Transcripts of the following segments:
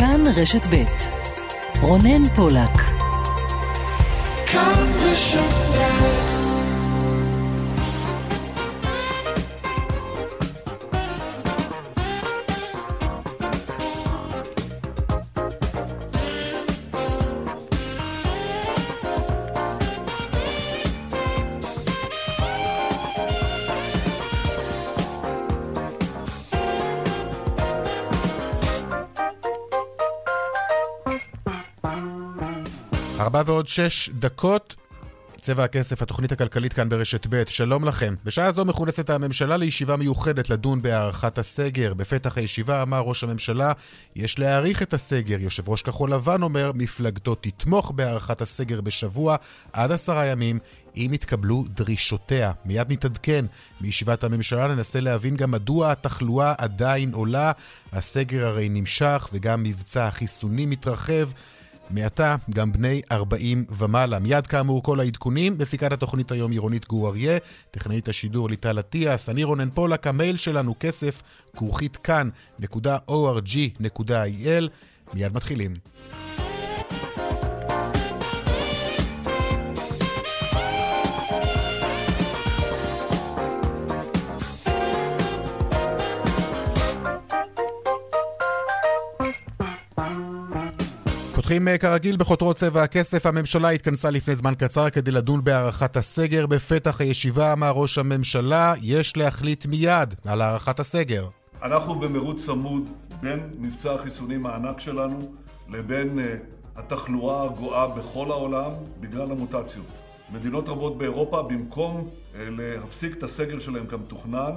כאן רשת ב' רונן פולק. כאן רשת ועוד שש דקות. צבע הכסף, התוכנית הכלכלית כאן ברשת ב', שלום לכם. בשעה זו מכונסת הממשלה לישיבה מיוחדת לדון בהארכת הסגר. בפתח הישיבה אמר ראש הממשלה, יש להאריך את הסגר. יושב ראש כחול לבן אומר, מפלגתו תתמוך בהארכת הסגר בשבוע עד עשרה ימים, אם יתקבלו דרישותיה. מיד נתעדכן מישיבת הממשלה, ננסה להבין גם מדוע התחלואה עדיין עולה. הסגר הרי נמשך וגם מבצע החיסונים מתרחב. מעתה גם בני 40 ומעלה. מיד כאמור כל העדכונים, מפיקת התוכנית היום עירונית גור אריה, טכנאית השידור ליטל אטיאס, אני רונן פולק, המייל שלנו כסף, כרוכית כאן.org.il. מיד מתחילים. פותחים אה, כרגיל בחותרות צבע הכסף. הממשלה התכנסה לפני זמן קצר כדי לדון בהארכת הסגר. בפתח הישיבה אמר ראש הממשלה, יש להחליט מיד על הארכת הסגר. אנחנו במרוץ צמוד בין מבצע החיסונים הענק שלנו לבין uh, התחלואה הגואה בכל העולם בגלל המוטציות. מדינות רבות באירופה, במקום uh, להפסיק את הסגר שלהם כמתוכנן,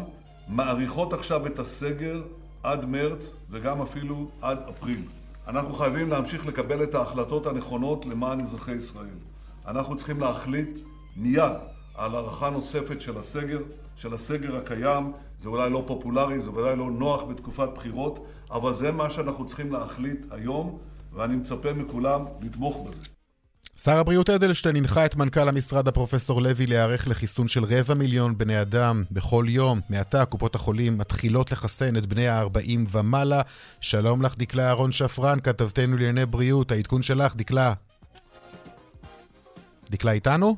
מאריכות עכשיו את הסגר עד מרץ וגם אפילו עד אפריל. אנחנו חייבים להמשיך לקבל את ההחלטות הנכונות למען אזרחי ישראל. אנחנו צריכים להחליט מיד על הארכה נוספת של הסגר, של הסגר הקיים. זה אולי לא פופולרי, זה ודאי לא נוח בתקופת בחירות, אבל זה מה שאנחנו צריכים להחליט היום, ואני מצפה מכולם לתמוך בזה. שר הבריאות אדלשטיין הנחה את מנכ"ל המשרד הפרופסור לוי להיערך לחיסון של רבע מיליון בני אדם בכל יום. מעתה קופות החולים מתחילות לחסן את בני ה-40 ומעלה. שלום לך דקלה אהרון שפרן, כתבתנו לענייני בריאות. העדכון שלך, דקלה. דקלה איתנו?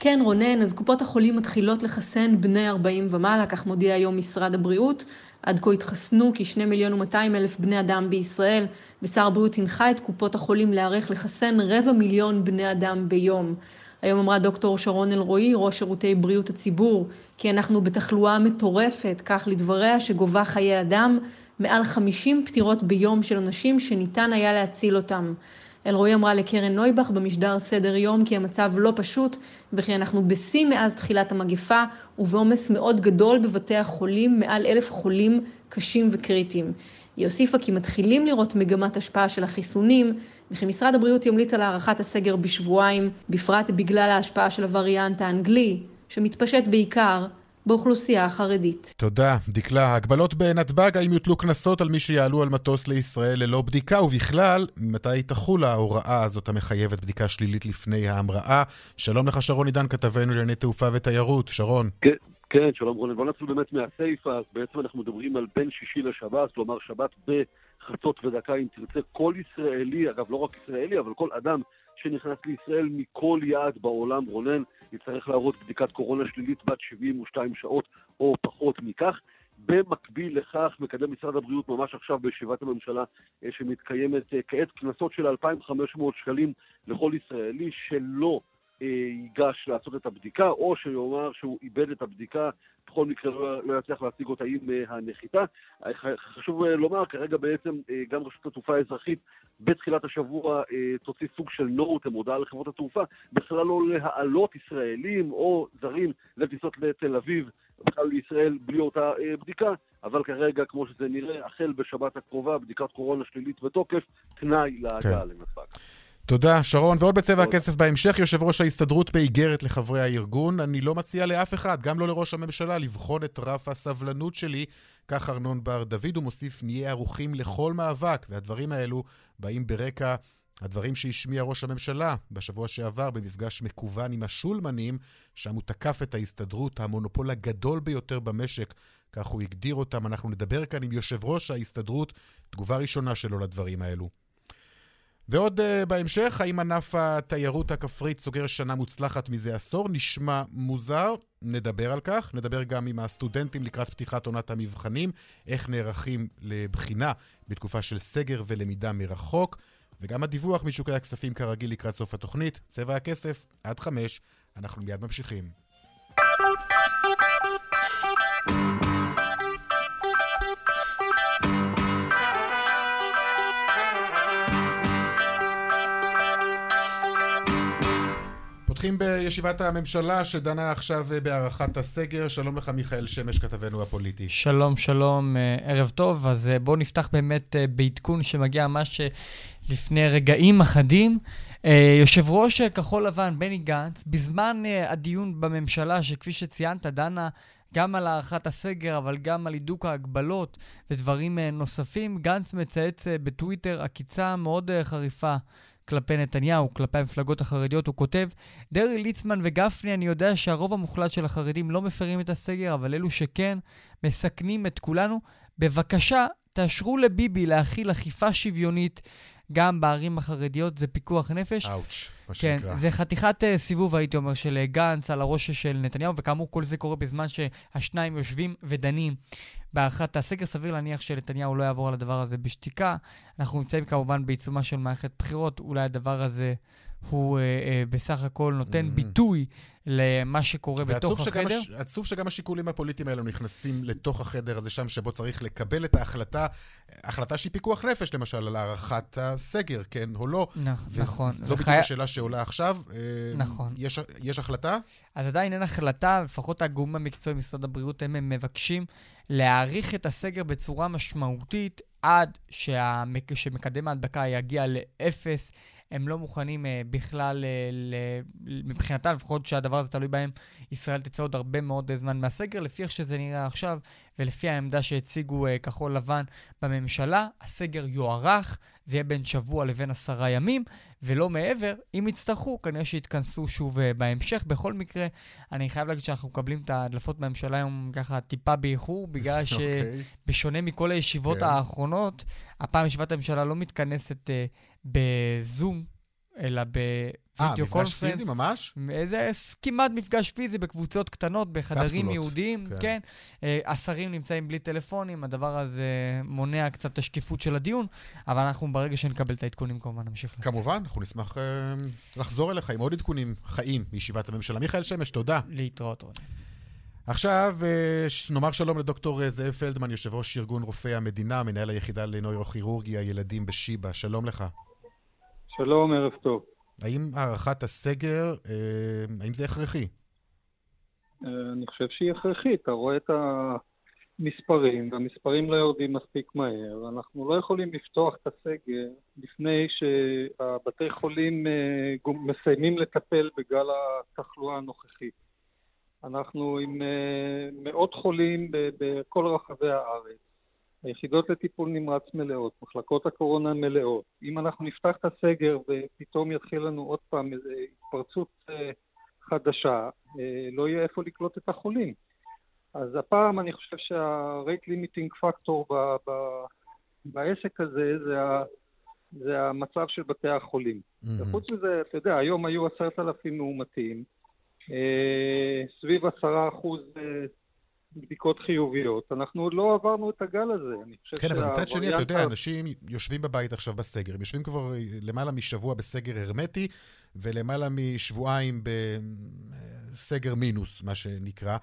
כן, רונן, אז קופות החולים מתחילות לחסן בני 40 ומעלה, כך מודיע היום משרד הבריאות. עד כה התחסנו כ-2 מיליון ו-200 אלף בני אדם בישראל, ושר הבריאות הנחה את קופות החולים להיערך לחסן רבע מיליון בני אדם ביום. היום אמרה דוקטור שרון אלרועי, ראש שירותי בריאות הציבור, כי אנחנו בתחלואה מטורפת, כך לדבריה, שגובה חיי אדם, מעל 50 פטירות ביום של אנשים שניתן היה להציל אותם. אלרועי אמרה לקרן נויבך במשדר סדר יום כי המצב לא פשוט וכי אנחנו בשיא מאז תחילת המגפה ובעומס מאוד גדול בבתי החולים, מעל אלף חולים קשים וקריטיים. היא הוסיפה כי מתחילים לראות מגמת השפעה של החיסונים וכי משרד הבריאות ימליץ על הארכת הסגר בשבועיים, בפרט בגלל ההשפעה של הווריאנט האנגלי, שמתפשט בעיקר באוכלוסייה החרדית. תודה. דקלה, הגבלות בנתב"ג, האם יוטלו קנסות על מי שיעלו על מטוס לישראל ללא בדיקה, ובכלל, מתי תחול ההוראה הזאת המחייבת בדיקה שלילית לפני ההמראה? שלום לך, שרון עידן, כתבנו לענייני תעופה ותיירות. שרון. כן. כן, שלום רונן. בוא נתחיל באמת מהסיפה, בעצם אנחנו מדברים על בין שישי לשבת, כלומר שבת בחצות ודקה, אם תרצה, כל ישראלי, אגב לא רק ישראלי, אבל כל אדם שנכנס לישראל מכל יעד בעולם, רונן, יצטרך להראות בדיקת קורונה שלילית בת 72 שעות או פחות מכך. במקביל לכך מקדם משרד הבריאות ממש עכשיו בישיבת הממשלה אה, שמתקיימת אה, כעת קנסות של 2,500 שקלים לכל ישראלי שלא ייגש לעשות את הבדיקה, או שיאמר שהוא איבד את הבדיקה, בכל מקרה לא, לא יצליח להשיג אותה עם הנחיתה. חשוב לומר, כרגע בעצם גם רשות התעופה האזרחית בתחילת השבוע תוציא סוג של נוט, מודעה לחברות התעופה, בכלל לא להעלות ישראלים או זרים לטיסות לתל אביב, בכלל לישראל בלי אותה בדיקה, אבל כרגע, כמו שזה נראה, החל בשבת הקרובה, בדיקת קורונה שלילית בתוקף, תנאי להגעה כן. לנתב"ג. תודה, שרון. ועוד בצבע הכסף בהמשך, יושב ראש ההסתדרות באיגרת לחברי הארגון. אני לא מציע לאף אחד, גם לא לראש הממשלה, לבחון את רף הסבלנות שלי. כך ארנון בר דוד, הוא מוסיף, נהיה ערוכים לכל מאבק. והדברים האלו באים ברקע הדברים שהשמיע ראש הממשלה בשבוע שעבר במפגש מקוון עם השולמנים, שם הוא תקף את ההסתדרות, המונופול הגדול ביותר במשק, כך הוא הגדיר אותם. אנחנו נדבר כאן עם יושב ראש ההסתדרות, תגובה ראשונה שלו לדברים האלו. ועוד uh, בהמשך, האם ענף התיירות הכפרית סוגר שנה מוצלחת מזה עשור? נשמע מוזר, נדבר על כך. נדבר גם עם הסטודנטים לקראת פתיחת עונת המבחנים, איך נערכים לבחינה בתקופה של סגר ולמידה מרחוק, וגם הדיווח משוקי הכספים כרגיל לקראת סוף התוכנית. צבע הכסף, עד חמש, אנחנו מיד ממשיכים. פותחים בישיבת הממשלה שדנה עכשיו בהארכת הסגר. שלום לך, מיכאל שמש, כתבנו הפוליטי. שלום, שלום, אה, ערב טוב. אז אה, בואו נפתח באמת אה, בעדכון שמגיע ממש לפני רגעים אחדים. יושב ראש כחול לבן, בני גנץ, בזמן הדיון בממשלה, שכפי שציינת, דנה גם על הארכת הסגר, אבל גם על הידוק ההגבלות ודברים נוספים, גנץ מצייץ בטוויטר עקיצה מאוד חריפה כלפי נתניהו, כלפי המפלגות החרדיות, הוא כותב, דרעי, ליצמן וגפני, אני יודע שהרוב המוחלט של החרדים לא מפרים את הסגר, אבל אלו שכן, מסכנים את כולנו. בבקשה, תאשרו לביבי להכיל אכיפה שוויונית גם בערים החרדיות, זה פיקוח נפש. אאוץ', מה כן, שנקרא. זה חתיכת uh, סיבוב, הייתי אומר, של uh, גנץ על הראש של נתניהו, וכאמור, כל זה קורה בזמן שהשניים יושבים ודנים בהארכת הסגר. סביר להניח שנתניהו לא יעבור על הדבר הזה בשתיקה. אנחנו נמצאים כמובן בעיצומה של מערכת בחירות, אולי הדבר הזה הוא uh, uh, בסך הכל נותן mm-hmm. ביטוי למה שקורה בתוך החדר. הש... עצוב שגם השיקולים הפוליטיים האלו נכנסים לתוך החדר הזה שם, שבו צריך לקבל את ההחלטה, החלטה שהיא פיקוח נפש, למשל, על הארכת הסגר, כן או לא. נכ- נכון. זו בדיוק וחי... השאלה שעולה עכשיו. אה, נכון. יש, יש החלטה? אז עדיין אין החלטה, לפחות הגורמים המקצועיים במשרד הבריאות, הם, הם מבקשים להאריך את הסגר בצורה משמעותית עד שה... שמקדם ההדבקה יגיע לאפס. הם לא מוכנים uh, בכלל, uh. מבחינתם, לפחות שהדבר הזה תלוי בהם, ישראל תצא עוד הרבה מאוד זמן מהסגר. לפי איך שזה נראה עכשיו, ולפי העמדה שהציגו uh, כחול לבן בממשלה, הסגר יוארך, זה יהיה בין שבוע לבין עשרה ימים, ולא מעבר. אם יצטרכו, כנראה שיתכנסו שוב uh, בהמשך. בכל מקרה, אני חייב להגיד שאנחנו מקבלים את ההדלפות בממשלה היום ככה טיפה באיחור, בגלל שבשונה אוקיי. מכל הישיבות כן. האחרונות, הפעם ישיבת הממשלה לא מתכנסת uh, בזום, אלא בווידאו קונפרנס. אה, מפגש פיזי ממש? זה כמעט מפגש פיזי בקבוצות קטנות, בחדרים ייעודיים, כן. כן. אה, השרים נמצאים בלי טלפונים, הדבר הזה מונע קצת את השקיפות של הדיון, אבל אנחנו ברגע שנקבל את העדכונים כמובן נמשיך. כמובן, אנחנו נשמח uh, לחזור אליך עם עוד עדכונים חיים בישיבת הממשלה. מיכאל שמש, תודה. להתראות, רוני. עכשיו נאמר שלום לדוקטור זאב פלדמן, יושב ראש ארגון רופאי המדינה, מנהל היחידה לנוירוכירורגיה ילדים בשיבא. שלום לך. שלום, ערב טוב. האם הארכת הסגר, אה, האם זה הכרחי? אה, אני חושב שהיא הכרחית. אתה רואה את המספרים, והמספרים לא יורדים מספיק מהר. אנחנו לא יכולים לפתוח את הסגר לפני שהבתי חולים אה, מסיימים לטפל בגל התחלואה הנוכחי. אנחנו עם מאות חולים בכל רחבי הארץ. היחידות לטיפול נמרץ מלאות, מחלקות הקורונה מלאות. אם אנחנו נפתח את הסגר ופתאום יתחיל לנו עוד פעם איזו התפרצות אה, חדשה, אה, לא יהיה איפה לקלוט את החולים. אז הפעם אני חושב שה-rate limiting factor ב- ב- בעסק הזה זה, ה- זה המצב של בתי החולים. Mm-hmm. וחוץ מזה, אתה יודע, היום היו עשרת אלפים מאומתים, אה, סביב עשרה אחוז בדיקות חיוביות. אנחנו עוד לא עברנו את הגל הזה. כן, אבל מצד שני, אתה יודע, אנשים יושבים בבית עכשיו בסגר, הם יושבים כבר למעלה משבוע בסגר הרמטי, ולמעלה משבועיים בסגר מינוס, מה שנקרא.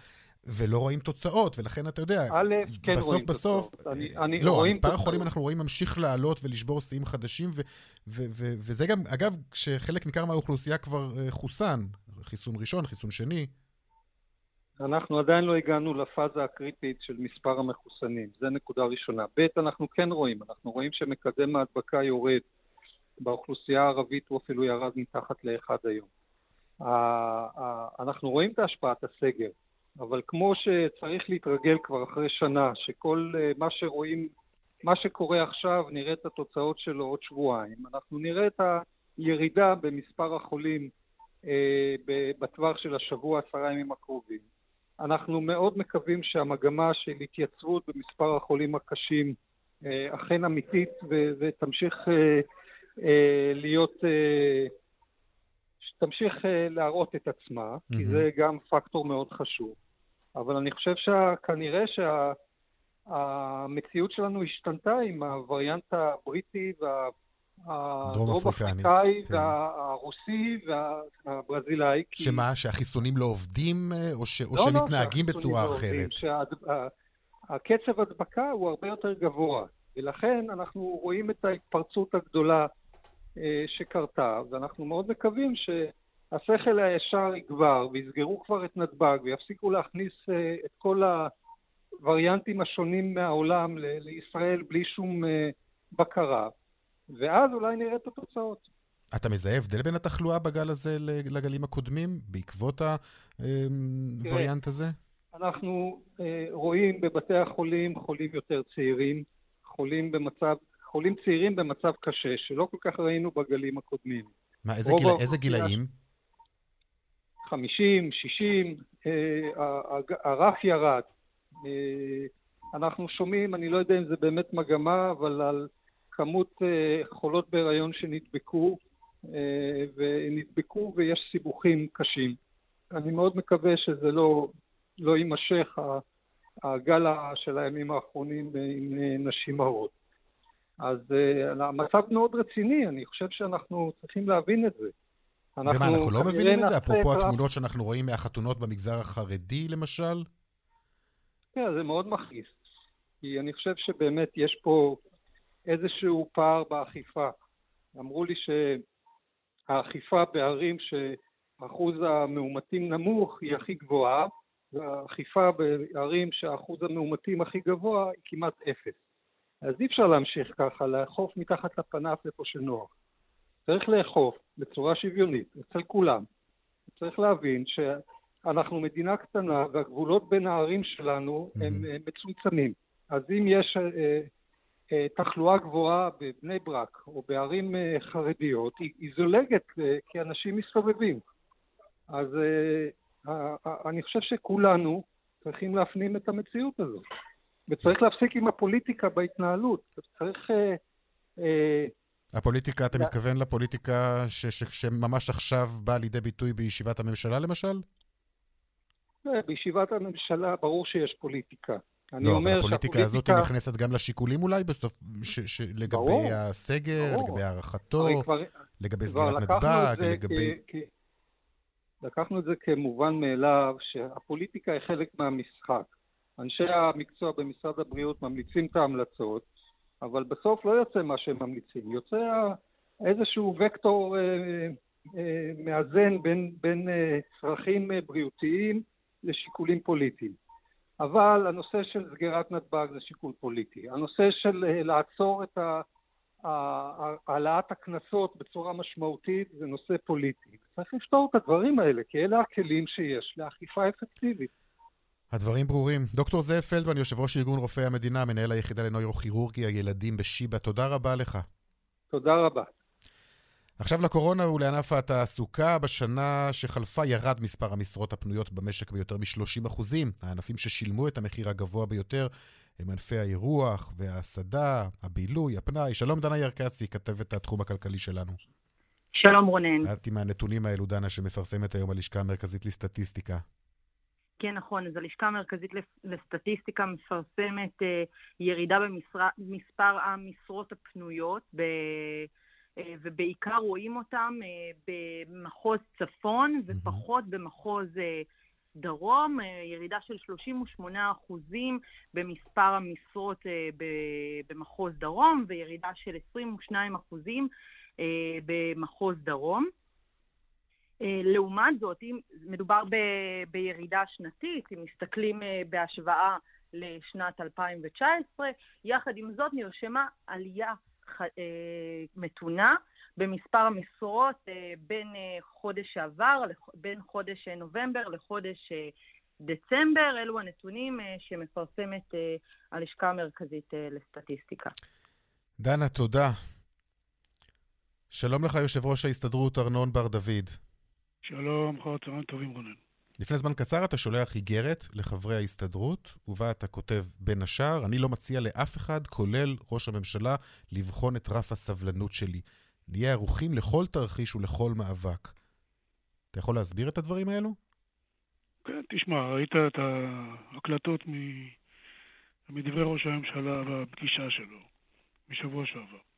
ולא רואים תוצאות, ולכן אתה יודע, א', כן בסוף רואים בסוף, תוצאות. אני, אני לא, מספר החולים אנחנו רואים ממשיך לעלות ולשבור שיאים חדשים, ו, ו, ו, וזה גם, אגב, כשחלק ניכר מהאוכלוסייה כבר חוסן, חיסון ראשון, חיסון שני. אנחנו עדיין לא הגענו לפאזה הקריטית של מספר המחוסנים, זו נקודה ראשונה. ב', אנחנו כן רואים, אנחנו רואים שמקדם ההדבקה יורד. באוכלוסייה הערבית הוא אפילו ירד מתחת לאחד היום. אנחנו רואים את השפעת הסגר, אבל כמו שצריך להתרגל כבר אחרי שנה, שכל אה, מה שרואים, מה שקורה עכשיו, נראה את התוצאות שלו עוד שבועיים, אנחנו נראה את הירידה במספר החולים אה, בטווח של השבוע, עשרה ימים הקרובים. אנחנו מאוד מקווים שהמגמה של התייצבות במספר החולים הקשים אכן אמיתית ותמשיך להיות, תמשיך להראות את עצמה, mm-hmm. כי זה גם פקטור מאוד חשוב. אבל אני חושב שכנראה שהמציאות שה, שלנו השתנתה עם הווריאנט הבריטי וה... הדרום אפריקאי כן. והרוסי והברזילאי. שמה, שהחיסונים לא עובדים אה, או, ש... או לא, לא שמתנהגים לא, בצורה לא אחרת? שהקצב הדבקה הוא הרבה יותר גבוה, ולכן אנחנו רואים את ההתפרצות הגדולה אה, שקרתה, ואנחנו מאוד מקווים ש... השכל הישר יגבר, ויסגרו כבר את נתב"ג, ויפסיקו להכניס אה, את כל הווריאנטים השונים מהעולם לישראל בלי שום בקרה, ואז אולי נראה את התוצאות. אתה מזהה הבדל בין התחלואה בגל הזה לגלים הקודמים, בעקבות הווריאנט הזה? אנחנו אה, רואים בבתי החולים חולים יותר צעירים, חולים במצב, חולים צעירים במצב קשה, שלא כל כך ראינו בגלים הקודמים. מה, איזה, גיל, איזה גילאים? 50, 60, אה, הרף ירד. אה, אנחנו שומעים, אני לא יודע אם זה באמת מגמה, אבל על כמות אה, חולות בהיריון שנדבקו, ונדבקו ויש סיבוכים קשים. אני מאוד מקווה שזה לא, לא יימשך, הגל של הימים האחרונים עם נשים הרות. אז המצב מאוד רציני, אני חושב שאנחנו צריכים להבין את זה. ומה, אנחנו לא מבינים את זה? אפרופו התמונות שאנחנו רואים מהחתונות במגזר החרדי, למשל? כן, זה מאוד מכעיס. כי אני חושב שבאמת יש פה איזשהו פער באכיפה. אמרו לי שהאכיפה בערים שאחוז המאומתים נמוך היא הכי גבוהה, והאכיפה בערים שאחוז המאומתים הכי גבוה היא כמעט אפס. אז אי אפשר להמשיך ככה, לאכוף מתחת לפנף איפה שנוח. צריך לאכוף בצורה שוויונית אצל כולם. צריך להבין שאנחנו מדינה קטנה והגבולות בין הערים שלנו הם. מצומצמים. אז אם יש אה, תחלואה גבוהה בבני ברק או בערים אה, חרדיות, היא, זולגת כי אנשים מסתובבים. אז אני חושב שכולנו צריכים להפנים את המציאות הזאת. וצריך להפסיק עם הפוליטיקה בהתנהלות. צריך הפוליטיקה, אתה מתכוון לפוליטיקה שממש עכשיו באה לידי ביטוי בישיבת הממשלה, למשל? אה, בישיבת הממשלה ברור שיש פוליטיקה. לא, אבל הפוליטיקה הזאת נכנסת גם לשיקולים אולי בסוף, ש, ש, לגבי ברור, הסגר, ברור. לגבי הערכתו, כבר, לגבי סגירת נתב"ג, לגבי... כ, כ, לקחנו את זה כמובן מאליו, שהפוליטיקה היא חלק מהמשחק. אנשי המקצוע במשרד הבריאות ממליצים את ההמלצות, אבל בסוף לא יוצא מה שהם ממליצים, יוצא איזשהו וקטור אה, אה, מאזן בין, בין אה, צרכים אה, בריאותיים לשיקולים פוליטיים. אבל הנושא של סגירת נתב"ג זה שיקול פוליטי. הנושא של אה, לעצור את העלאת הקנסות בצורה משמעותית זה נושא פוליטי. צריך לפתור את הדברים האלה, כי אלה הכלים שיש לאכיפה אפקטיבית. הדברים ברורים. דוקטור זאב פלדמן, יושב ראש ארגון רופאי המדינה, מנהל היחידה לנוירוכירורגיה ילדים בשיבא, תודה רבה לך. תודה רבה. עכשיו לקורונה ולענף התעסוקה. בשנה שחלפה ירד מספר המשרות הפנויות במשק ביותר מ-30 אחוזים. הענפים ששילמו את המחיר הגבוה ביותר הם ענפי האירוח וההסעדה, הבילוי, הפנאי. שלום דנה ירקצי, כתבת התחום הכלכלי שלנו. שלום רונן. את עם הנתונים האלו, דנה, שמפרסמת היום הלשכה המרכזית לסטטיסטיקה. כן, נכון. אז הלשכה המרכזית לסטטיסטיקה מפרסמת אה, ירידה במספר המשרות הפנויות, ב, ובעיקר רואים אותם אה, במחוז צפון ופחות במחוז דרום, ירידה של 38 אחוזים במספר המשרות במחוז דרום וירידה של 22 אחוזים במחוז דרום. אה, לעומת זאת, אם מדובר ב, בירידה שנתית, אם מסתכלים אה, בהשוואה לשנת 2019, יחד עם זאת נרשמה עלייה אה, מתונה במספר המשרות בין חודש שעבר, בין חודש נובמבר לחודש דצמבר. אלו הנתונים שמפרסמת הלשכה המרכזית לסטטיסטיקה. דנה, תודה. שלום לך, יושב ראש ההסתדרות ארנון בר דוד. שלום, אחר צהריים טובים רונן. לפני זמן קצר אתה שולח איגרת לחברי ההסתדרות, ובה אתה כותב בין השאר, אני לא מציע לאף אחד, כולל ראש הממשלה, לבחון את רף הסבלנות שלי. נהיה ערוכים לכל תרחיש ולכל מאבק. אתה יכול להסביר את הדברים האלו? כן, תשמע, ראית את ההקלטות מדברי ראש הממשלה בפגישה שלו משבוע שעבר.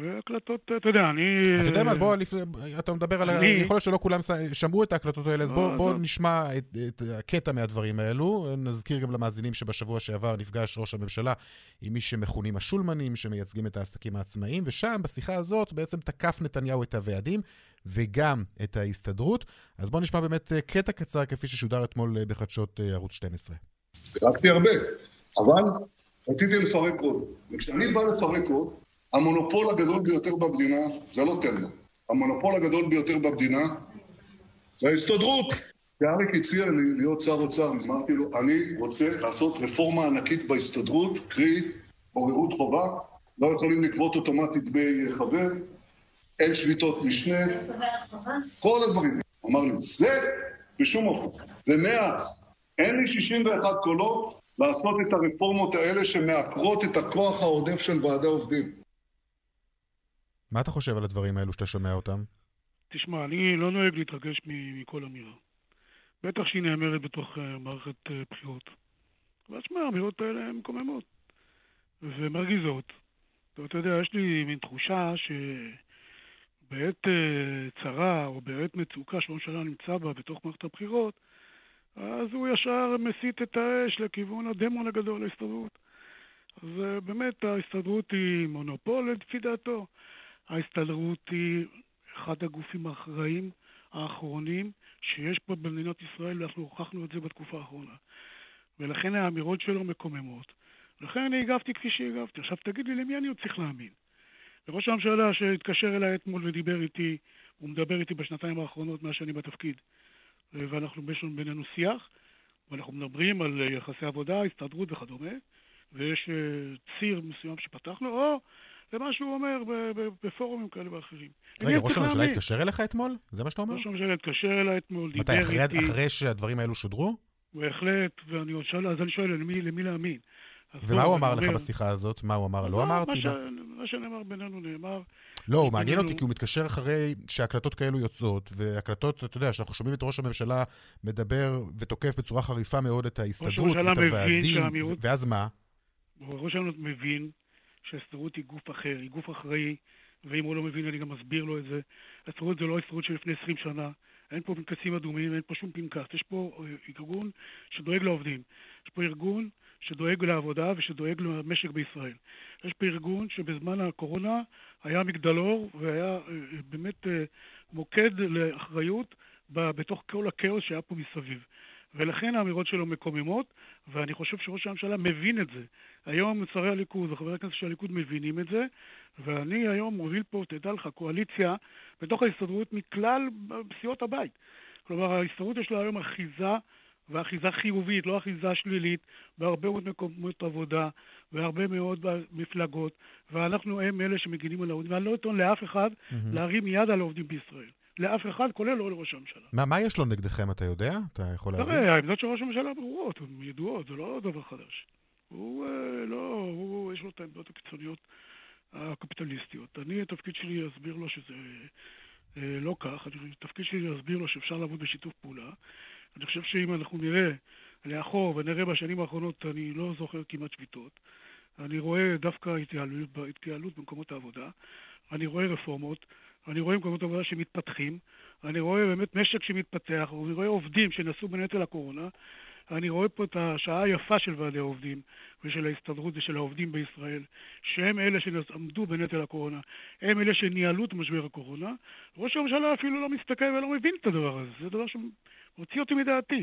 והקלטות, אתה יודע, אני... אתה יודע מה, בוא, לפני, אתה מדבר על... אני... יכול להיות שלא כולם שמעו את ההקלטות האלה, אז בוא, לא, בוא לא. נשמע את, את הקטע מהדברים האלו. נזכיר גם למאזינים שבשבוע שעבר נפגש ראש הממשלה עם מי שמכונים השולמנים, שמייצגים את העסקים העצמאיים, ושם, בשיחה הזאת, בעצם תקף נתניהו את הוועדים וגם את ההסתדרות. אז בוא נשמע באמת קטע קצר, כפי ששודר אתמול בחדשות אה, ערוץ 12. פירקתי הרבה, אבל רציתי לפרק עוד. וכשאני בא לפרק עוד, המונופול הגדול ביותר במדינה זה לא תלמה. המונופול הגדול ביותר במדינה זה ההסתדרות. ואריק הציע לי להיות שר אוצר, אמרתי לו, אני רוצה לעשות רפורמה ענקית בהסתדרות, קרי בוררות חובה, לא יכולים לגבות אוטומטית דמי חבר, אין שביתות משנה, כל הדברים. אמר לי, זה בשום אופן. ומאז, אין לי 61 קולות לעשות את הרפורמות האלה שמעקרות את הכוח העודף של ועדי עובדים. מה אתה חושב על הדברים האלו שאתה שומע אותם? תשמע, אני לא נוהג להתרגש מכל אמירה. בטח שהיא נאמרת בתוך uh, מערכת uh, בחירות. אבל תשמע, האמירות האלה הן מקוממות ומרגיזות. ואתה יודע, יש לי מין תחושה שבעת uh, צרה או בעת מצוקה שהממשלה נמצא בה בתוך מערכת הבחירות, אז הוא ישר מסיט את האש לכיוון הדמון הגדול להסתדרות. אז באמת ההסתדרות היא מונופול לפי דעתו. ההסתדרות היא אחד הגופים האחראים האחרונים שיש פה במדינת ישראל, ואנחנו הוכחנו את זה בתקופה האחרונה. ולכן האמירות שלו מקוממות. לכן אני הגבתי כפי שהגבתי. עכשיו תגיד לי, למי אני עוד צריך להאמין? לראש הממשלה שהתקשר אליי אתמול ודיבר איתי, הוא מדבר איתי בשנתיים האחרונות מאז שאני בתפקיד. ואנחנו, יש לנו בינינו שיח, ואנחנו מדברים על יחסי עבודה, הסתדרות וכדומה, ויש אה, ציר מסוים שפתחנו, או למה שהוא אומר בפורומים כאלה ואחרים. רגע, ראש הממשלה התקשר אליך אתמול? זה מה שאתה אומר? ראש הממשלה התקשר אליי אתמול, דיבר איתי. מתי, אחרי שהדברים האלו שודרו? בהחלט, ואני שואל, אז אני שואל, למי, למי להאמין? ומה הוא אמר לך בשיחה הזאת? מה הוא אמר? לא אמרתי. מה שנאמר בינינו נאמר. לא, הוא מעניין אותי כי הוא מתקשר אחרי שהקלטות כאלו יוצאות, והקלטות, אתה יודע, שאנחנו שומעים את ראש הממשלה מדבר ותוקף בצורה חריפה מאוד את ההסתדרות ואת הוועדים, ואז מה? ראש הממשלה מבין שההסתדרות היא גוף אחר, היא גוף אחראי, ואם הוא לא מבין אני גם מסביר לו את זה. ההסתדרות זה לא ההסתדרות של לפני 20 שנה, אין פה פנקסים אדומים, אין פה שום פנקס, יש פה אה, ארגון שדואג לעובדים. יש פה ארגון שדואג לעבודה ושדואג למשק בישראל. יש פה ארגון שבזמן הקורונה היה מגדלור והיה אה, באמת אה, מוקד לאחריות בתוך כל הכאוס שהיה פה מסביב. ולכן האמירות שלו מקוממות, ואני חושב שראש הממשלה מבין את זה. היום שרי הליכוד וחברי הכנסת של הליכוד מבינים את זה, ואני היום מוביל פה, תדע לך, קואליציה בתוך ההסתדרות מכלל סיעות הבית. כלומר, ההסתדרות יש לה היום אחיזה, ואחיזה חיובית, לא אחיזה שלילית, בהרבה מאוד מקומות עבודה, והרבה מאוד מפלגות, ואנחנו הם אלה שמגינים על העובדים, ואני לא אתן לאף אחד mm-hmm. להרים יד על העובדים בישראל. לאף אחד, כולל לא לראש הממשלה. מה, מה יש לו נגדכם, אתה יודע? אתה יכול להבין? תראה, העמדות של ראש הממשלה ברורות, הן ידועות, זה לא דבר חדש. הוא אה, לא, הוא, יש לו את העמדות הקיצוניות הקפיטליסטיות. אני, התפקיד שלי להסביר לו שזה אה, לא כך, התפקיד שלי להסביר לו שאפשר לעבוד בשיתוף פעולה. אני חושב שאם אנחנו נראה לאחור ונראה בשנים האחרונות, אני לא זוכר כמעט שביתות. אני רואה דווקא התייעלות, התייעלות במקומות העבודה, אני רואה רפורמות, אני רואה מקומות עבודה שמתפתחים, אני רואה באמת משק שמתפתח, אני רואה עובדים שנשאו בנטל הקורונה, אני רואה פה את השעה היפה של ועדי העובדים ושל ההסתדרות ושל העובדים בישראל, שהם אלה שעמדו בנטל הקורונה, הם אלה שניהלו את משבר הקורונה. ראש הממשלה אפילו לא מסתכל ולא מבין את הדבר הזה, זה דבר שמוציא אותי מדעתי.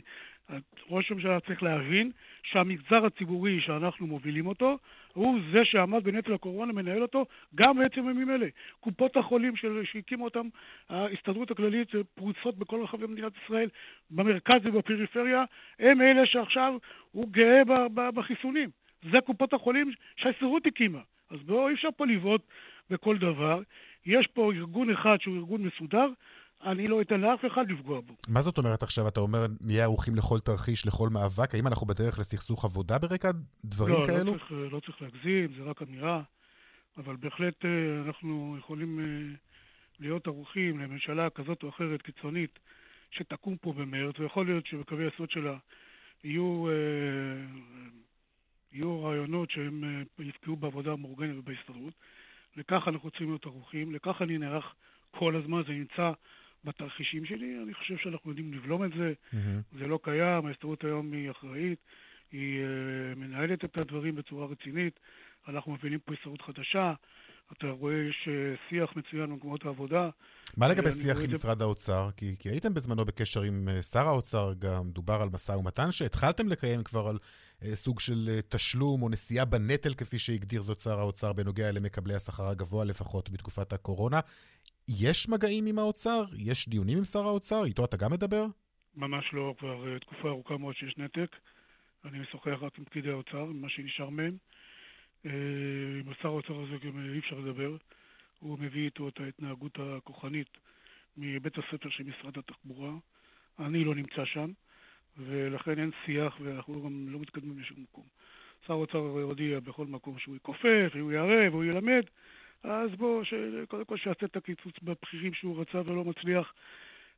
ראש הממשלה צריך להבין שהמגזר הציבורי שאנחנו מובילים אותו, הוא זה שעמד בנטל הקורונה, מנהל אותו, גם בעצם בימים אלה. קופות החולים שהקימו אותם, ההסתדרות הכללית, פרוצות בכל רחבי מדינת ישראל, במרכז ובפריפריה, הם אלה שעכשיו הוא גאה בחיסונים. זה קופות החולים שההסתדרות הקימה. אז בואו, אי אפשר פה לבעוט בכל דבר. יש פה ארגון אחד שהוא ארגון מסודר, אני לא אתן לאף אחד לפגוע בו. מה זאת אומרת עכשיו? אתה אומר, נהיה ערוכים לכל תרחיש, לכל מאבק? האם אנחנו בדרך לסכסוך עבודה ברקע דברים לא, כאלו? לא צריך, לא צריך להגזים, זה רק אמירה, אבל בהחלט אה, אנחנו יכולים אה, להיות ערוכים לממשלה כזאת או אחרת קיצונית שתקום פה במרץ, ויכול להיות שבקווי היסוד שלה יהיו, אה, יהיו רעיונות שהם אה, יפגעו בעבודה המאורגנת ובהסתדרות. לכך אנחנו צריכים להיות ערוכים, לכך אני נערך כל הזמן, זה נמצא בתרחישים שלי, אני חושב שאנחנו יודעים לבלום את זה, מהמם. זה לא קיים, ההסתדרות היום היא אחראית, היא uh, מנהלת את הדברים בצורה רצינית, אנחנו מבינים פה הסתדרות חדשה, אתה רואה, יש uh, שיח מצוין במקומות העבודה. מה לגבי אני שיח עם את משרד האוצר? כי, כי הייתם בזמנו בקשר עם אה, שר האוצר, גם דובר על משא ומתן שהתחלתם לקיים כבר על אה, סוג של אה, תשלום או נשיאה בנטל, כפי שהגדיר זאת שר האוצר, בנוגע למקבלי השכר הגבוה, לפחות בתקופת הקורונה. יש מגעים עם האוצר? יש דיונים עם שר האוצר? איתו אתה גם מדבר? ממש לא, כבר uh, תקופה ארוכה מאוד שיש נתק. אני משוחח רק עם פקידי האוצר, עם מה שנשאר מהם. Uh, עם השר האוצר הזה גם uh, אי אפשר לדבר. הוא מביא איתו את ההתנהגות הכוחנית מבית הספר של משרד התחבורה. אני לא נמצא שם, ולכן אין שיח ואנחנו גם לא מתקדמים לשום מקום. שר האוצר הודיע בכל מקום שהוא יכופף, הוא יערב, הוא ילמד, אז בוא, ש... קודם כל שיעשה את הקיצוץ בבכירים שהוא רצה ולא מצליח.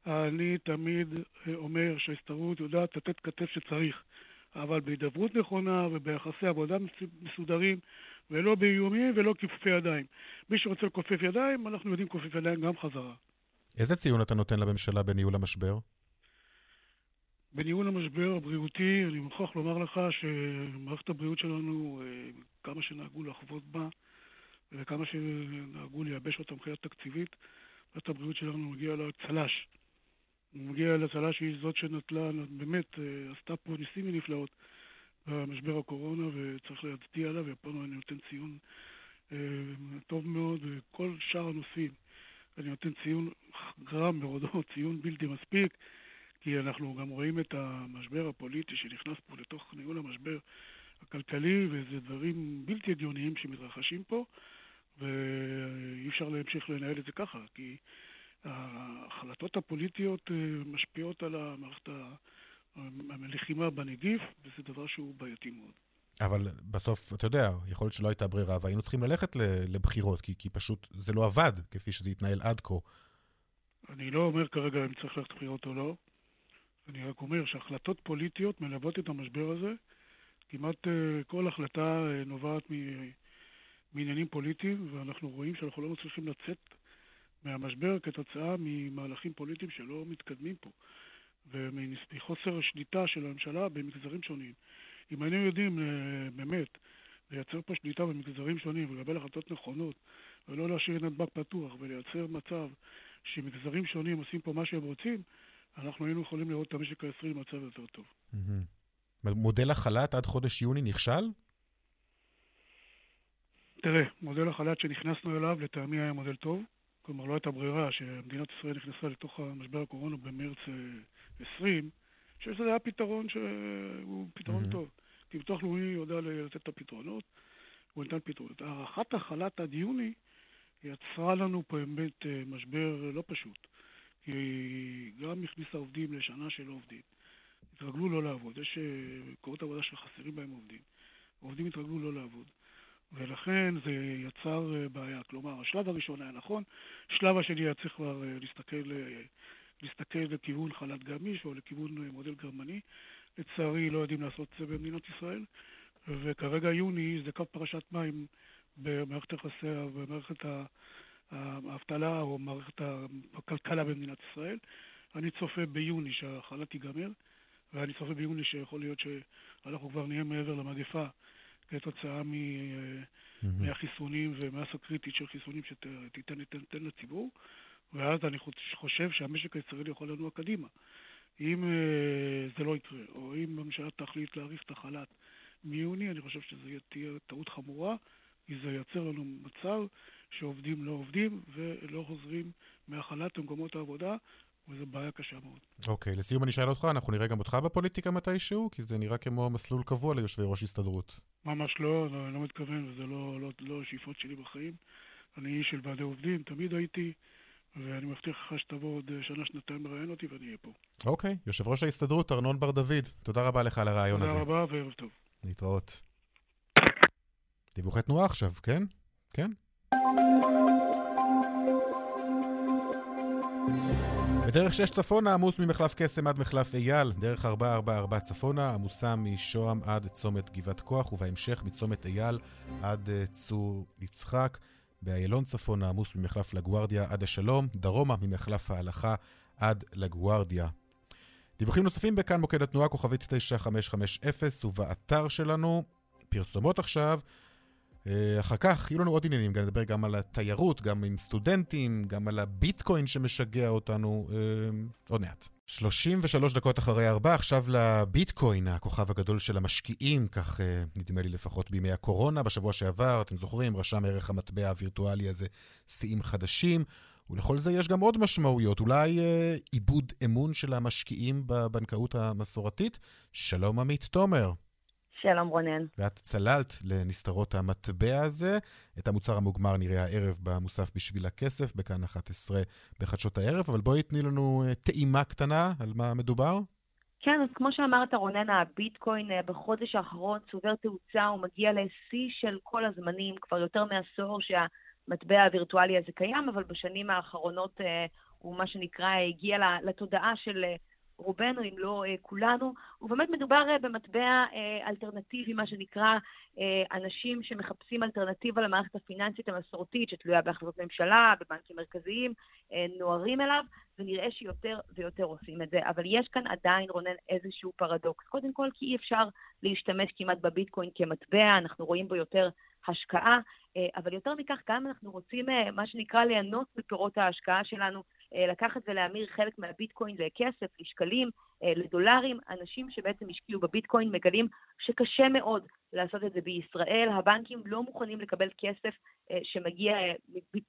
אני תמיד אה, אומר שההסתדרות יודעת לתת כתף שצריך, אבל בהידברות נכונה וביחסי עבודה מס- מסודרים, ולא באיומים ולא כיפופי ידיים. מי שרוצה לכופף ידיים, אנחנו יודעים לכופף ידיים גם חזרה. איזה ציון אתה נותן לממשלה בניהול המשבר? בניהול המשבר הבריאותי, אני מוכרח לומר לך שמערכת הבריאות שלנו, אה, כמה שנהגו לחוות בה, וכמה שנהגו לייבש אותה מבחינה תקציבית, מערכת הבריאות שלנו מגיע לה צל"ש. מגיע לצל"ש שהיא זאת שנטלה, באמת, אה, עשתה פה ניסים ונפלאות במשבר הקורונה, וצריך להצדיע לה, ופה אני נותן ציון אה, טוב מאוד, וכל שאר הנושאים, אני נותן ציון גרם בהודו, ציון בלתי מספיק. כי אנחנו גם רואים את המשבר הפוליטי שנכנס פה לתוך ניהול המשבר הכלכלי, וזה דברים בלתי הגיוניים שמתרחשים פה, ואי אפשר להמשיך לנהל את זה ככה, כי ההחלטות הפוליטיות אה, משפיעות על המערכת הלחימה בנגיף, וזה דבר שהוא בעייתי מאוד. אבל בסוף, אתה יודע, יכול להיות שלא הייתה ברירה, והיינו צריכים ללכת לבחירות, כי, כי פשוט זה לא עבד, כפי שזה התנהל עד כה. אני לא אומר כרגע אם צריך ללכת לבחירות או לא, אני רק אומר שהחלטות פוליטיות מלוות את המשבר הזה. כמעט אה, כל החלטה אה, נובעת מ- מעניינים פוליטיים, ואנחנו רואים שאנחנו לא מצליחים לצאת מהמשבר כתוצאה ממהלכים פוליטיים שלא מתקדמים פה, ומחוסר שליטה של הממשלה במגזרים שונים. אם היינו יודעים אה, באמת לייצר פה שליטה במגזרים שונים ולקבל החלטות נכונות, ולא להשאיר את נתב"ג פתוח, ולייצר מצב שמגזרים שונים עושים פה מה שהם רוצים, אנחנו היינו יכולים לראות את המשק הישראלי במצב יותר טוב. מודל החל"ת עד חודש יוני נכשל? תראה, מודל החל"ת שנכנסנו אליו לטעמי היה מודל טוב. כלומר, לא הייתה ברירה שמדינת ישראל נכנסה לתוך משבר הקורונה במרץ אה, 20, שזה היה פתרון שהוא פתרון מהמם. טוב. כי ביטוח לאומי יודע לתת את הפתרונות, הוא נתן פתרונות. הארכת החל"ת עד יוני יצרה לנו באמת אה, משבר לא פשוט. כי היא גם הכניסה עובדים לשנה שלא עובדים. התרגלו לא לעבוד. יש אה, מקומות עבודה שחסרים בהם עובדים. העובדים התרגלו לא לעבוד. ולכן זה יצר אה, בעיה. כלומר, השלב הראשון היה נכון, השלב השני היה צריך כבר אה, להסתכל, אה, להסתכל לכיוון חל"ת גמיש או לכיוון מודל גרמני. לצערי לא יודעים לעשות את זה במדינת ישראל, וכרגע יוני זה קו פרשת מים במערכת יחסי, במערכת האבטלה או מערכת הכלכלה במדינת ישראל. אני צופה ביוני שהחל"ת ייגמר, ואני צופה ביוני שיכול להיות שאנחנו כבר נהיה מעבר למגפה כתוצאה מ... מהמם. מהחיסונים ומסה קריטית של חיסונים שתיתן תיתן לציבור, ואז אני חוש- חושב שהמשק הישראלי יכול לנוע קדימה. אם אה, זה לא יקרה, או אם הממשלה תחליט להאריך את החל"ת מיוני, אני חושב שזו תהיה טעות חמורה, כי זה ייצר לנו מצב שעובדים לא עובדים ולא חוזרים מהחל"ת למקומות העבודה, וזו בעיה קשה מאוד. אוקיי, לסיום אני אשאל אותך, אנחנו נראה גם אותך בפוליטיקה מתישהו? כי זה נראה כמו מסלול קבוע ליושבי ראש הסתדרות. ממש לא, לא, אני לא מתכוון, וזה לא, לא, לא השאיפות שלי בחיים. אני איש של ועדי עובדים, תמיד הייתי, ואני מבטיח לך שתבוא עוד שנה, שנתיים לראיין אותי ואני אהיה פה. אוקיי, יושב ראש ההסתדרות, ארנון בר דוד, תודה רבה לך על הרעיון הזה. תודה רבה וערב טוב. להתראות. דיווחי תנועה עכשיו, כן? כן? בדרך 6 צפונה עמוס ממחלף קסם עד מחלף אייל, דרך 444 צפונה עמוסה משוהם עד צומת גבעת כוח, ובהמשך מצומת אייל עד אה, צור יצחק. באיילון צפונה עמוס ממחלף לגוארדיה עד השלום, דרומה ממחלף ההלכה עד לגוארדיה. דיווחים נוספים בכאן מוקד התנועה כוכבית 9550 ובאתר שלנו פרסומות עכשיו. אה, אחר כך יהיו לנו עוד עניינים, גם נדבר גם על התיירות, גם עם סטודנטים, גם על הביטקוין שמשגע אותנו, אה, עוד מעט. 33 דקות אחרי ארבע, עכשיו לביטקוין, הכוכב הגדול של המשקיעים, כך אה, נדמה לי לפחות בימי הקורונה. בשבוע שעבר, אתם זוכרים, רשם ערך המטבע הווירטואלי הזה שיאים חדשים. ולכל זה יש גם עוד משמעויות, אולי אה, עיבוד אמון של המשקיעים בבנקאות המסורתית? שלום עמית תומר. שלום רונן. ואת צללת לנסתרות המטבע הזה. את המוצר המוגמר נראה הערב במוסף בשביל הכסף, בכאן 11 בחדשות הערב, אבל בואי תני לנו אה, טעימה קטנה על מה מדובר. כן, אז כמו שאמרת רונן, הביטקוין אה, בחודש האחרון צובר תאוצה, הוא מגיע לשיא של כל הזמנים, כבר יותר מעשור שהמטבע הווירטואלי הזה קיים, אבל בשנים האחרונות אה, הוא מה שנקרא הגיע לתודעה של רובנו, אם לא אה, כולנו, ובאמת מדובר אה, במטבע אה, אלטרנטיבי, מה שנקרא, אנשים שמחפשים אלטרנטיבה למערכת הפיננסית המסורתית, שתלויה בהחלטות ממשלה, בבנקים מרכזיים, נוערים אליו, ונראה שיותר ויותר עושים את זה. אבל יש כאן עדיין, רונן, איזשהו פרדוקס. קודם כל, כי אי אפשר להשתמש כמעט בביטקוין כמטבע, אנחנו רואים בו יותר השקעה, אבל יותר מכך, גם אנחנו רוצים, מה שנקרא, ליהנות מפירות ההשקעה שלנו, אה, לקחת ולהמיר חלק מהביטקוין לכסף, לשקלים, אה, לדולרים. אנשים שבעצם השקיעו בביטקוין מגלים שקשה מאוד לעשות את זה בישראל. הבנקים לא מוכנים לקבל כסף אה, שמגיע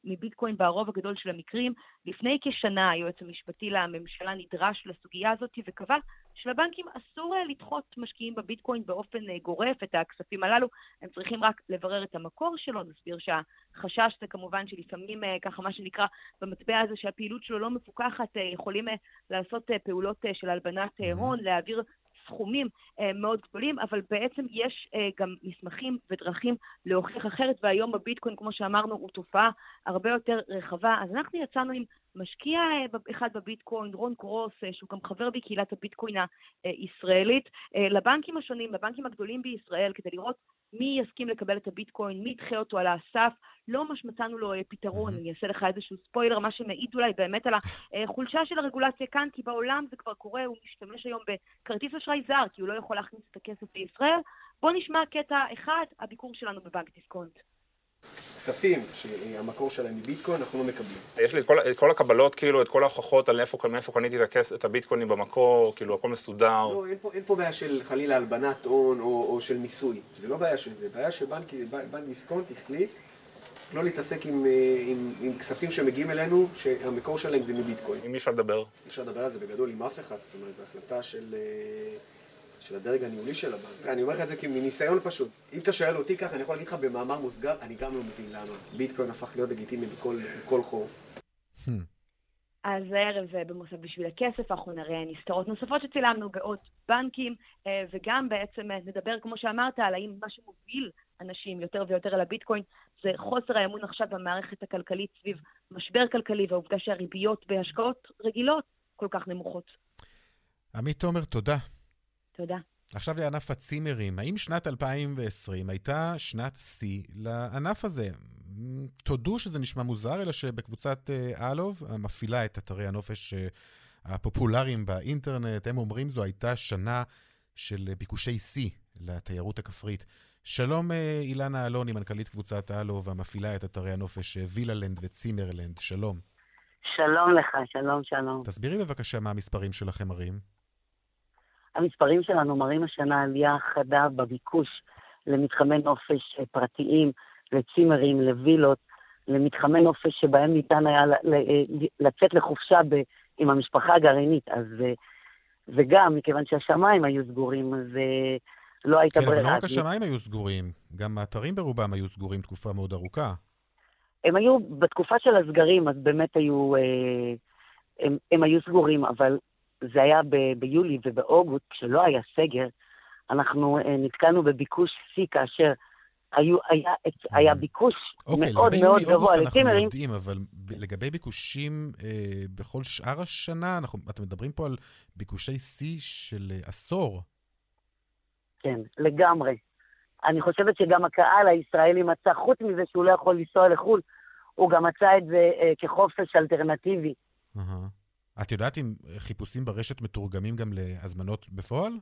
מביטקוין ברוב הגדול של המקרים. לפני כשנה היועץ המשפטי לממשלה נדרש לסוגיה הזאת וקבע שלבנקים אסור לדחות משקיעים בביטקוין באופן גורף את הכספים הללו. הם צריכים רק לברר את המקור שלו. נסביר שהחשש זה כמובן שלפעמים, ככה מה שנקרא, במטבע הזה שהפעילות שלו לא מפוקחת, יכולים לעשות פעולות של הלבנת הון, להעביר סכומים אה, מאוד גדולים, אבל בעצם יש אה, גם מסמכים ודרכים להוכיח אחרת, והיום הביטקוין, כמו שאמרנו, הוא תופעה הרבה יותר רחבה. אז אנחנו יצאנו עם משקיע אה, אחד בביטקוין, רון קרוס, אה, שהוא גם חבר בקהילת הביטקוין הישראלית, אה, לבנקים השונים, לבנקים הגדולים בישראל, כדי לראות מי יסכים לקבל את הביטקוין, מי ידחה אותו על הסף. לא ממש מצאנו לו פתרון, אני אעשה לך איזשהו ספוילר, מה שמעיד אולי באמת על החולשה של הרגולציה כאן, כי בעולם זה כבר קורה, הוא משתמש היום בכרטיס אשראי זר, כי הוא לא יכול להכניס את הכסף לישראל. בואו נשמע קטע אחד, הביקור שלנו בבנק דיסקונט. כספים שהמקור שלהם היא ביטקוין, אנחנו לא מקבלים. יש לי את כל, את כל הקבלות, כאילו, את כל ההוכחות על איפה, מאיפה קניתי את, הכס, את הביטקוינים במקור, כאילו, הכל מסודר. לא, אין פה, אין פה בעיה של חלילה הלבנת הון או, או של מיסוי. זה לא בעיה של זה. בעיה שבנק דיסקונט החליט לא להתעסק עם, אה, עם, עם כספים שמגיעים אלינו, שהמקור שלהם זה מביטקוין. עם מי אפשר לדבר? אפשר לדבר על זה בגדול עם אף אחד, זאת אומרת, זו החלטה של... אה, של הדרג הניהולי של הבנק. אני אומר לך את זה מניסיון פשוט. אם אתה שואל אותי ככה, אני יכול להגיד לך במאמר מוסגר, אני גם לא מבין למה. ביטקוין הפך להיות לגיטימי בכל, בכל חור. Hmm. אז הערב במוסף בשביל הכסף, אנחנו נראה נסתרות נוספות שצילמנו בעוד בנקים, אה, וגם בעצם אה, נדבר, כמו שאמרת, על האם מה שמוביל אנשים יותר ויותר אל הביטקוין זה חוסר האמון עכשיו במערכת הכלכלית סביב משבר כלכלי והעובדה שהריביות בהשקעות רגילות כל כך נמוכות. עמית תומר, תודה. תודה. עכשיו לענף הצימרים. האם שנת 2020 הייתה שנת שיא לענף הזה? תודו שזה נשמע מוזר, אלא שבקבוצת אה, אלוב, המפעילה את אתרי הנופש אה, הפופולריים באינטרנט, הם אומרים זו הייתה שנה של ביקושי שיא לתיירות הכפרית. שלום אה, אילנה אלוני, מנכ"לית קבוצת אלוב, המפעילה את אתרי הנופש וילהלנד וצימרלנד. שלום. שלום לך, שלום, שלום. תסבירי בבקשה מה המספרים שלכם מראים. המספרים שלנו מראים השנה עלייה חדה בביקוש למתחמי נופש פרטיים, לצימרים, לווילות, למתחמי נופש שבהם ניתן היה לצאת לחופשה ב, עם המשפחה הגרעינית. אז, וגם, מכיוון שהשמיים היו סגורים, אז לא הייתה כן, ברירה. כן, אבל לא רק השמיים היו סגורים, גם האתרים ברובם היו סגורים תקופה מאוד ארוכה. הם היו, בתקופה של הסגרים, אז באמת היו, אה, הם, הם היו סגורים, אבל זה היה ב, ביולי ובאוגוסט, כשלא היה סגר, אנחנו אה, נתקלנו בביקוש שיא כאשר היו, היה, היה ביקוש אוקיי, מאוד לגבי מאוד גבוה אנחנו לצימרים. יודעים, אבל לגבי ביקושים אה, בכל שאר השנה, אנחנו, אתם מדברים פה על ביקושי שיא של אה, עשור. כן, לגמרי. אני חושבת שגם הקהל הישראלי מצא, חוץ מזה שהוא לא יכול לנסוע לחו"ל, הוא גם מצא את זה אה, כחופש אלטרנטיבי. אהה. את יודעת אם חיפושים ברשת מתורגמים גם להזמנות בפועל?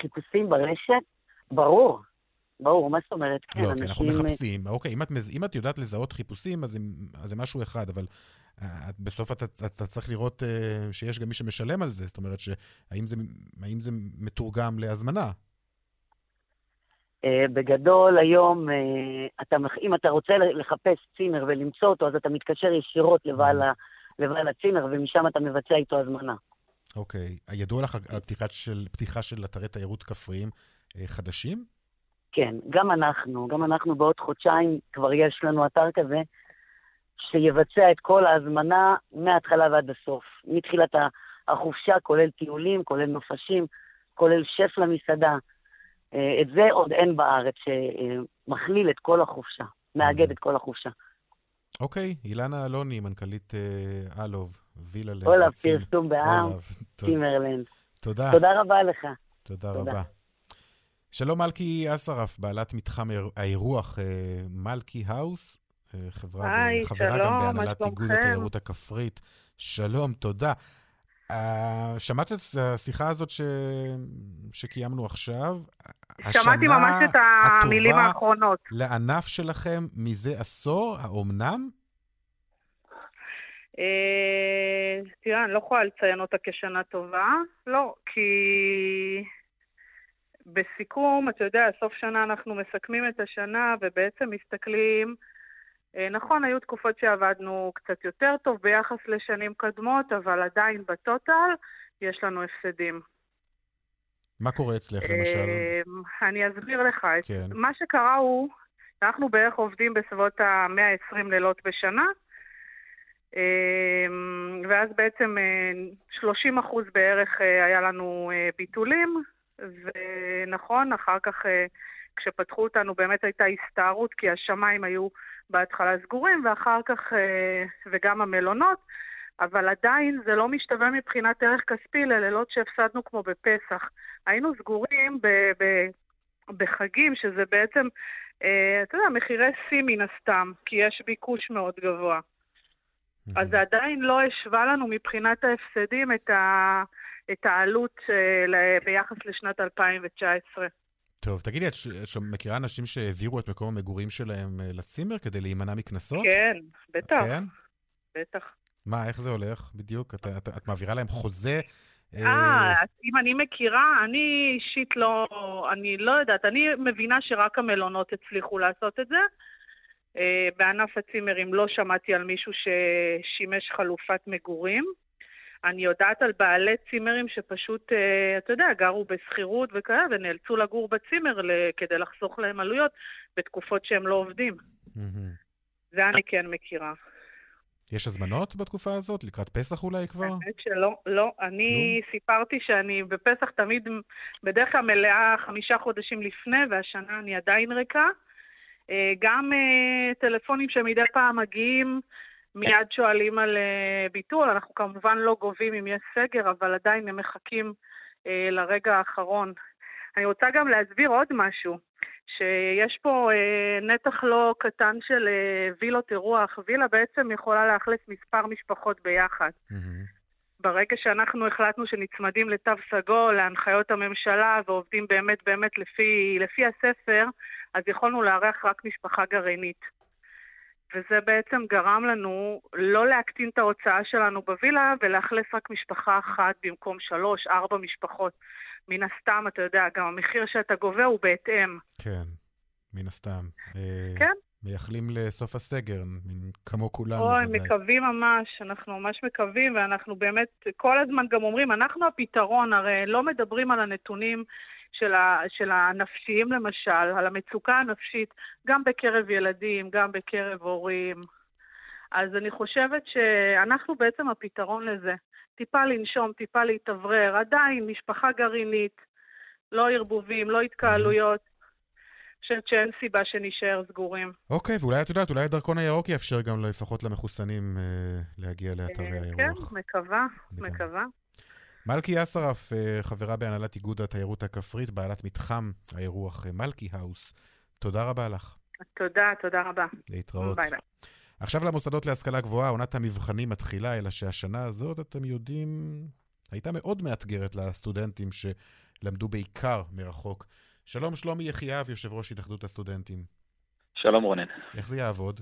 חיפושים ברשת? ברור, ברור, מה זאת אומרת? כן, לא, כי אנחנו אנשים, אה, מחפשים. אוקיי, אם את, אם את יודעת לזהות חיפושים, אז, אז זה משהו אחד, אבל אה, את, בסוף אתה, אתה צריך לראות אה, שיש גם מי שמשלם על זה. זאת אומרת, שהאם זה, האם זה מתורגם להזמנה? אה, בגדול, היום, אה, אתה, אם אתה רוצה לחפש צימר ולמצוא אותו, אז אתה מתקשר ישירות לבעל, ה- לבעל הצימר, ומשם אתה מבצע איתו הזמנה. אוקיי. ידוע לך על פתיחת של, פתיחה של אתרי תיירות כפריים אה, חדשים? כן, גם אנחנו, גם אנחנו בעוד חודשיים כבר יש לנו אתר כזה, שיבצע את כל ההזמנה מההתחלה ועד הסוף. מתחילת החופשה, כולל טיולים, כולל נופשים, כולל שף למסעדה. אה, את זה עוד אין בארץ, שמכליל את כל החופשה, מאגד את כל החופשה. אוקיי, אילנה אלוני, מנכ"לית אה, אלוב, וילה אולב, לרצים. פרסום בעם, אולב, תודה. תודה. רבה לך. תודה. רבה. שלום מלכי אסרף, בעלת מתחם האיר- האירוח אה, מלכי האוס, אה, חברה, היי, חברה שלום, גם בהנהלת איגוד? התיירות הכפרית. שלום, תודה. אה, שמעת את השיחה הזאת ש... שקיימנו עכשיו? שמעתי השנה ממש את המילים הטובה האחרונות. לענף שלכם מזה עשור, האומנם? אה, תראה, אני לא יכולה לציין אותה כשנה טובה. לא, כי בסיכום, אתה יודע, סוף שנה אנחנו מסכמים את השנה ובעצם מסתכלים... אה, נכון, היו תקופות שעבדנו קצת יותר טוב ביחס לשנים קודמות, אבל עדיין בטוטל יש לנו הפסדים. מה קורה אצלך, למשל? אה, אני אסביר לך. כן. מה שקרה הוא, אנחנו בערך עובדים בסביבות ה-120 לילות בשנה, אה, ואז בעצם אה, 30 אחוז בערך היה לנו ביטולים, ונכון, אחר כך אה, כשפתחו אותנו באמת הייתה הסתערות, כי השמיים היו בהתחלה סגורים, ואחר כך, אה, וגם המלונות, אבל עדיין זה לא משתווה מבחינת ערך כספי ללילות שהפסדנו כמו בפסח. היינו סגורים ב- ב- בחגים, שזה בעצם, אה, אתה יודע, מחירי שיא מן הסתם, כי יש ביקוש מאוד גבוה. אז זה עדיין לא השווה לנו מבחינת ההפסדים את, ה, את העלות אה, ביחס לשנת 2019. טוב, תגידי, את ש- את מכירה אנשים שהעבירו את מקום המגורים שלהם אה, לצימר כדי להימנע מקנסות? כן, בטח, כן? בטח. מה, איך זה הולך בדיוק? את, את, את מעבירה להם חוזה? אה, אז אם אני מכירה, אני אישית לא, אני לא יודעת, אני מבינה שרק המלונות הצליחו לעשות את זה. אה, בענף הצימרים לא שמעתי על מישהו ששימש חלופת מגורים. אני יודעת על בעלי צימרים שפשוט, אה, אתה יודע, גרו בשכירות וכאלה, ונאלצו לגור בצימר כדי לחסוך להם עלויות בתקופות שהם לא עובדים. זה אני כן מכירה. יש הזמנות בתקופה הזאת? לקראת פסח אולי כבר? האמת שלא, לא. אני סיפרתי שאני בפסח תמיד, בדרך כלל מלאה חמישה חודשים לפני, והשנה אני עדיין ריקה. אה, גם אה, טלפונים שמדי פעם מגיעים, מיד שואלים על אה, ביטול. אנחנו כמובן לא גובים אם יש סגר, אבל עדיין הם מחכים אה, לרגע האחרון. אני רוצה גם להסביר עוד משהו, שיש פה אה, נתח לא קטן של וילות אירוח. וילה בעצם יכולה לאכלס מספר משפחות ביחד. ברגע שאנחנו החלטנו שנצמדים לתו סגול, להנחיות הממשלה, ועובדים באמת באמת לפי, לפי הספר, אז יכולנו לארח רק משפחה גרעינית. וזה בעצם גרם לנו לא להקטין את ההוצאה שלנו בווילה ולאכלס רק משפחה אחת במקום שלוש, ארבע משפחות. מן הסתם, אתה יודע, גם המחיר שאתה גובה הוא בהתאם. כן, מן הסתם. אה, כן. מייחלים לסוף הסגר, כמו כולנו אוי, ודאי. מקווים ממש, אנחנו ממש מקווים, ואנחנו באמת כל הזמן גם אומרים, אנחנו הפתרון, הרי לא מדברים על הנתונים של, ה, של הנפשיים למשל, על המצוקה הנפשית, גם בקרב ילדים, גם בקרב הורים. אז אני חושבת שאנחנו בעצם הפתרון לזה. טיפה לנשום, טיפה להתאוורר, עדיין משפחה גרעינית, לא ערבובים, לא התקהלויות. חושבת שאין סיבה שנישאר סגורים. אוקיי, ואולי את יודעת, אולי הדרכון הירוק יאפשר גם לפחות למחוסנים אה, להגיע לאתרי אה, האירוח. כן, מקווה, מקווה. מלכי אסרף, אה, חברה בהנהלת איגוד התיירות הכפרית, בעלת מתחם האירוח אה, מלכי האוס, תודה רבה לך. תודה, תודה רבה. להתראות. ביי ביי. עכשיו למוסדות להשכלה גבוהה, עונת המבחנים מתחילה, אלא שהשנה הזאת, אתם יודעים, הייתה מאוד מאתגרת לסטודנטים שלמדו בעיקר מרחוק. שלום שלומי יחיאב, יושב ראש התאחדות הסטודנטים. שלום רונן. איך זה יעבוד?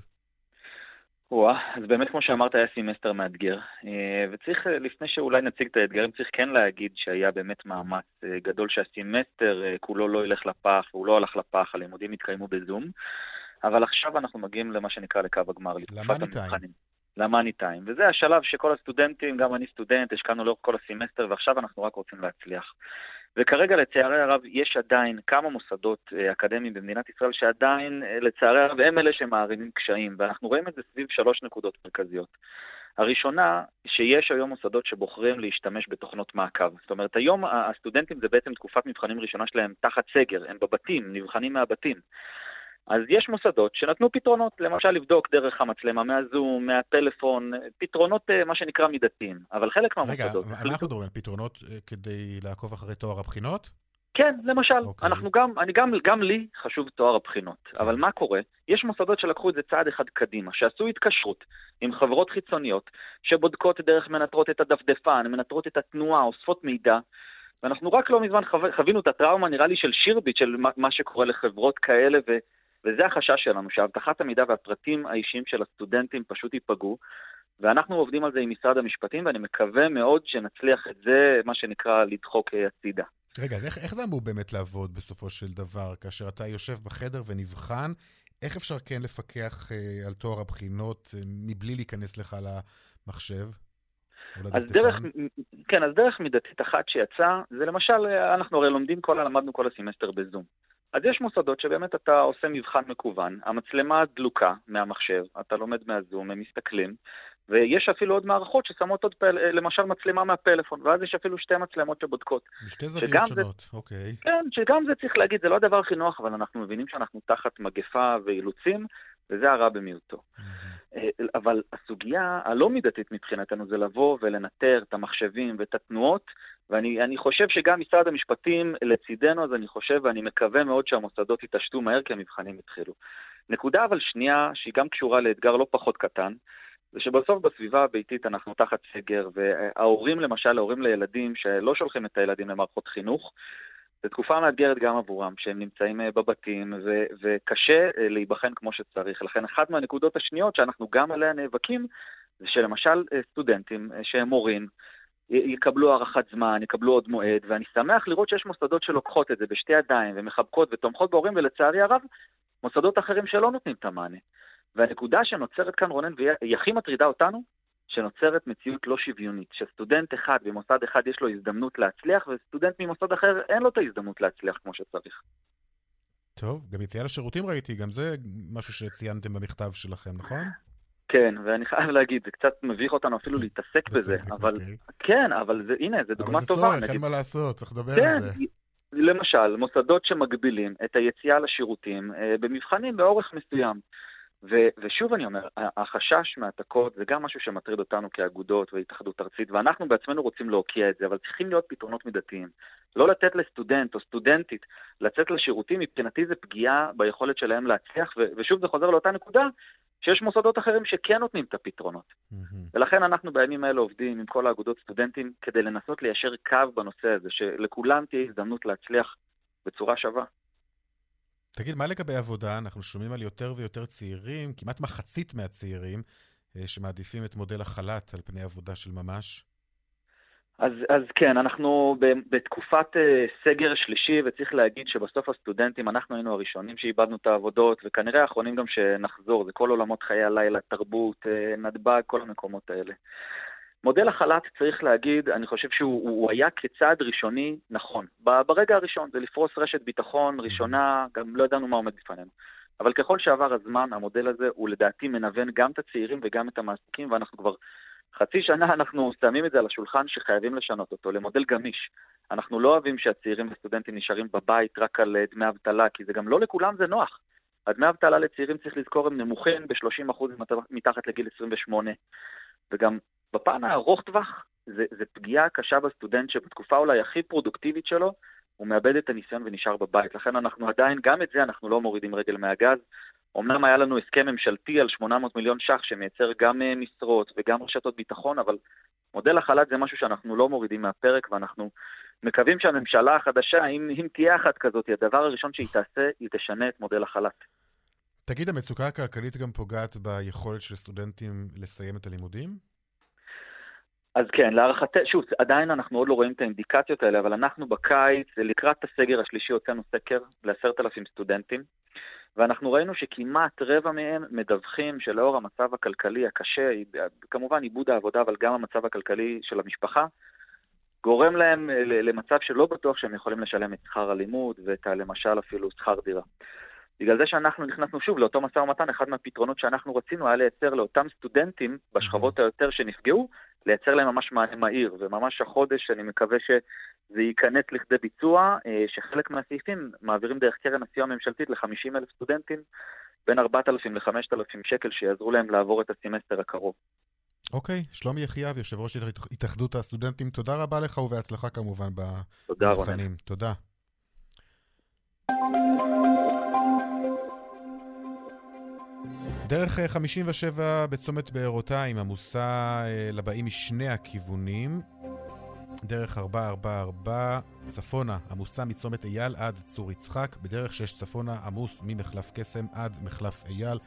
וואה, אז באמת כמו שאמרת היה סמסטר מאתגר, אה, וצריך, אה, לפני שאולי נציג את האתגרים, צריך כן להגיד שהיה באמת מאמץ אה, גדול שהסמסטר כולו לא ילך לפח, והוא לא הלך לפח, הלימודים התקיימו בזום, אבל עכשיו אנחנו מגיעים למה שנקרא לקו הגמר, למאני טיים. למאני טיים, וזה השלב שכל הסטודנטים, גם אני סטודנט, השקענו לאורך כל הסמסטר, ועכשיו אנחנו רק רוצים להצליח. וכרגע, לצערי הרב, יש עדיין כמה מוסדות אה, אקדמיים במדינת ישראל שעדיין, אה, לצערי הרב, הם אלה שמערימים קשיים, ואנחנו רואים את זה סביב שלוש נקודות מרכזיות. הראשונה, שיש היום מוסדות שבוחרים להשתמש בתוכנות מעקב. זאת אומרת, היום הסטודנטים זה בעצם תקופת מבחנים ראשונה שלהם תחת סגר, הם בבתים, נבחנים מהבתים. אז יש מוסדות שנתנו פתרונות, למשל לבדוק דרך המצלמה מהזום, מהטלפון, פתרונות אה, מה שנקרא מידתיים, אבל חלק מהמוסדות... רגע, אנחנו מדברים על פתרונות אה, כדי לעקוב אחרי טוהר הבחינות? כן, למשל, okay. אוקיי. אנחנו גם, אני גם, גם לי חשוב טוהר הבחינות, okay. אבל מה קורה? יש מוסדות שלקחו את זה צעד אחד קדימה, שעשו התקשרות עם חברות חיצוניות, שבודקות דרך מנטרות את הדפדפן, מנטרות את התנועה, אוספות מידע, ואנחנו רק לא מזמן חו... חווינו את הטראומה, נראה לי, של שירביט, של מה, מה שקורה לחברות כאלה, ו... וזה החשש שלנו, שאבטחת המידע והפרטים האישיים של הסטודנטים פשוט ייפגעו. ואנחנו עובדים על זה עם משרד המשפטים, ואני מקווה מאוד שנצליח את זה, מה שנקרא, לדחוק הצידה. רגע, אז איך, איך זה אמור באמת לעבוד בסופו של דבר, כאשר אתה יושב בחדר ונבחן? איך אפשר כן לפקח אה, על טוהר הבחינות אה, מבלי להיכנס לך למחשב? אז דרך, כן, אז דרך מידתית אחת שיצאה, זה למשל, אה, אנחנו הרי לומדים כל, למדנו כל הסמסטר בזום. אז יש מוסדות שבאמת אתה עושה מבחן מקוון, המצלמה דלוקה מהמחשב, אתה לומד מהזום, הם מסתכלים, ויש אפילו עוד מערכות ששמות עוד, פל... למשל מצלמה מהפלאפון, ואז יש אפילו שתי מצלמות שבודקות. שתי זוויות שונות, זה... אוקיי. כן, שגם זה צריך להגיד, זה לא הדבר הכי נוח, אבל אנחנו מבינים שאנחנו תחת מגפה ואילוצים, וזה הרע במיעוטו. Mm-hmm. אבל הסוגיה הלא מידתית מבחינתנו זה לבוא ולנטר את המחשבים ואת התנועות, ואני חושב שגם משרד המשפטים לצידנו, אז אני חושב ואני מקווה מאוד שהמוסדות יתעשתו מהר כי המבחנים התחילו. נקודה אבל שנייה, שהיא גם קשורה לאתגר לא פחות קטן, זה שבסוף בסביבה הביתית אנחנו תחת סגר, וההורים למשל, ההורים לילדים שלא שולחים את הילדים למערכות חינוך, זו תקופה מאתגרת גם עבורם, שהם נמצאים אה, בבתים, ו- וקשה אה, להיבחן כמו שצריך. לכן אחת מהנקודות השניות שאנחנו גם עליה נאבקים, זה שלמשל אה, סטודנטים שהם מורים, יקבלו הארכת זמן, יקבלו עוד מועד, ואני שמח לראות שיש מוסדות שלוקחות את זה בשתי ידיים ומחבקות ותומכות בהורים, ולצערי הרב, מוסדות אחרים שלא נותנים את המענה. והנקודה שנוצרת כאן, רונן, והיא הכי מטרידה אותנו, שנוצרת מציאות לא שוויונית, שסטודנט אחד במוסד אחד יש לו הזדמנות להצליח, וסטודנט ממוסד אחר אין לו את ההזדמנות להצליח כמו שצריך. טוב, גם יציאה לשירותים ראיתי, גם זה משהו שציינתם במכתב שלכם, נכון? כן, ואני חייב להגיד, זה קצת מביך אותנו אפילו להתעסק בזה, אבל... אוקיי. כן, אבל זה, הנה, זו דוגמה טובה. אבל זה צורך, אין מה לעשות, צריך לדבר כן, על זה. למשל, מוסדות שמגבילים את היציאה לשירותים אה, במבחנים באורך מסוים. ו- ושוב אני אומר, החשש מהעתקות זה גם משהו שמטריד אותנו כאגודות והתאחדות ארצית, ואנחנו בעצמנו רוצים להוקיע את זה, אבל צריכים להיות פתרונות מידתיים. לא לתת לסטודנט או סטודנטית לצאת לשירותים, מבחינתי זה פגיעה ביכולת שלהם להצליח, ו- ושוב זה חוזר לאותה נקודה, שיש מוסדות אחרים שכן נותנים את הפתרונות. Mm-hmm. ולכן אנחנו בימים האלה עובדים עם כל האגודות סטודנטים כדי לנסות ליישר קו בנושא הזה, שלכולם תהיה הזדמנות להצליח בצורה שווה. תגיד, מה לגבי עבודה? אנחנו שומעים על יותר ויותר צעירים, כמעט מחצית מהצעירים, אה, שמעדיפים את מודל החל"ת על פני עבודה של ממש. אז, אז כן, אנחנו בתקופת uh, סגר שלישי, וצריך להגיד שבסוף הסטודנטים, אנחנו היינו הראשונים שאיבדנו את העבודות, וכנראה האחרונים גם שנחזור, זה כל עולמות חיי הלילה, תרבות, uh, נתב"ג, כל המקומות האלה. מודל החל"ת, צריך להגיד, אני חושב שהוא היה כצעד ראשוני נכון. ברגע הראשון, זה לפרוס רשת ביטחון ראשונה, גם לא ידענו מה עומד בפנינו. אבל ככל שעבר הזמן, המודל הזה הוא לדעתי מנוון גם את הצעירים וגם את המעסיקים, ואנחנו כבר חצי שנה אנחנו שמים את זה על השולחן שחייבים לשנות אותו למודל גמיש. אנחנו לא אוהבים שהצעירים והסטודנטים נשארים בבית רק על אה, דמי אבטלה, כי זה גם לא לכולם זה נוח. הדמי אבטלה לצעירים, צריך לזכור, הם נמוכים ב-30% מתחת לגיל 28. וגם בפן הארוך טווח, זה פגיעה קשה בסטודנט שבתקופה אולי הכי פרודוקטיבית שלו, הוא מאבד את הניסיון ונשאר בבית. לכן אנחנו עדיין, גם את זה אנחנו לא מורידים רגל מהגז. אמנם היה לנו הסכם ממשלתי על 800 מיליון ש"ח שמייצר גם אה, משרות וגם רשתות ביטחון, אבל מודל החל"ת זה משהו שאנחנו לא מורידים מהפרק, ואנחנו מקווים שהממשלה החדשה, אם, אם תהיה אחת כזאת, הדבר הראשון שהיא תעשה, היא תשנה את מודל החל"ת. תגיד, המצוקה הכלכלית גם פוגעת ביכולת של סטודנטים לסיים את הלימודים? אז כן, להערכתי, שוב, עדיין אנחנו עוד לא רואים את האינדיקציות האלה, אבל אנחנו בקיץ, לקראת הסגר השלישי, הוצאנו סקר לעשרת אלפים סטודנטים, ואנחנו ראינו שכמעט רבע מהם מדווחים שלאור המצב הכלכלי הקשה, כמובן עיבוד העבודה, אבל גם המצב הכלכלי של המשפחה, גורם להם למצב שלא בטוח שהם יכולים לשלם את שכר הלימוד ואת למשל אפילו שכר דירה. בגלל זה שאנחנו נכנסנו שוב לאותו משא ומתן, אחד מהפתרונות שאנחנו רצינו היה לייצר לאותם סטודנטים בשכבות היותר שנפגעו, לייצר להם ממש מענה מהיר, וממש החודש אני מקווה שזה ייכנס לכדי ביצוע, אה, שחלק מהסעיפים מעבירים דרך קרן הסיוע הממשלתית ל-50 אלף סטודנטים, בין 4,000 ל-5,000 שקל שיעזרו להם לעבור את הסמסטר הקרוב. אוקיי, okay, שלומי יחייב, יושב ראש התאחדות הסטודנטים, תודה רבה לך ובהצלחה כמובן במבחנים. תודה, תודה. דרך 57 אה, בצומת בארותיים עמוסה אה, לבאים משני הכיוונים. דרך 444 צפונה עמוסה מצומת אייל עד צור יצחק. בדרך 6 צפונה עמוס ממחלף קסם עד מחלף אייל.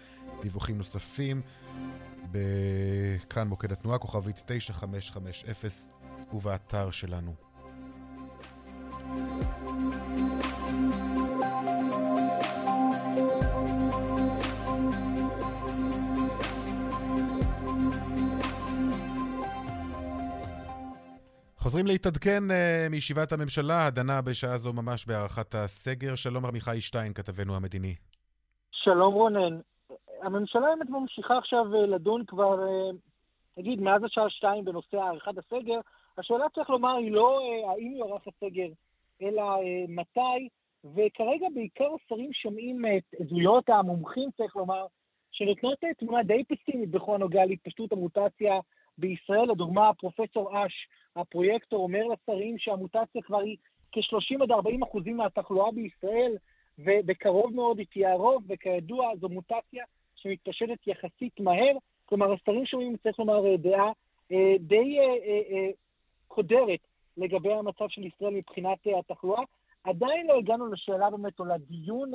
דיווחים נוספים בכאן מוקד התנועה, כוכבית 9550 ובאתר שלנו. חוזרים להתעדכן uh, מישיבת הממשלה, הדנה בשעה זו ממש בהארכת הסגר. שלום עמיחי שטיין, כתבנו המדיני. שלום רונן. הממשלה באמת ממשיכה עכשיו אה, לדון כבר, uh, נגיד, מאז השעה שתיים בנושא הארכת הסגר. השאלה, צריך לומר, היא לא האם יוארך הסגר, אלא מתי. וכרגע בעיקר השרים שומעים את עדויות המומחים, צריך לומר, שנותנות תמונה די פסימית בכל הנוגע להתפשטות המוטציה בישראל. לדוגמה, פרופסור אש, הפרויקטור, אומר לשרים שהמוטציה כבר היא כ-30 עד 40 אחוזים מהתחלואה בישראל, ובקרוב מאוד היא תהיה הרוב, וכידוע זו מוטציה שמתפשטת יחסית מהר. כלומר, השרים שומעים, צריך לומר, דעה אה, די אה, אה, קודרת לגבי המצב של ישראל מבחינת התחלואה. עדיין לא הגענו לשאלה באמת, או לדיון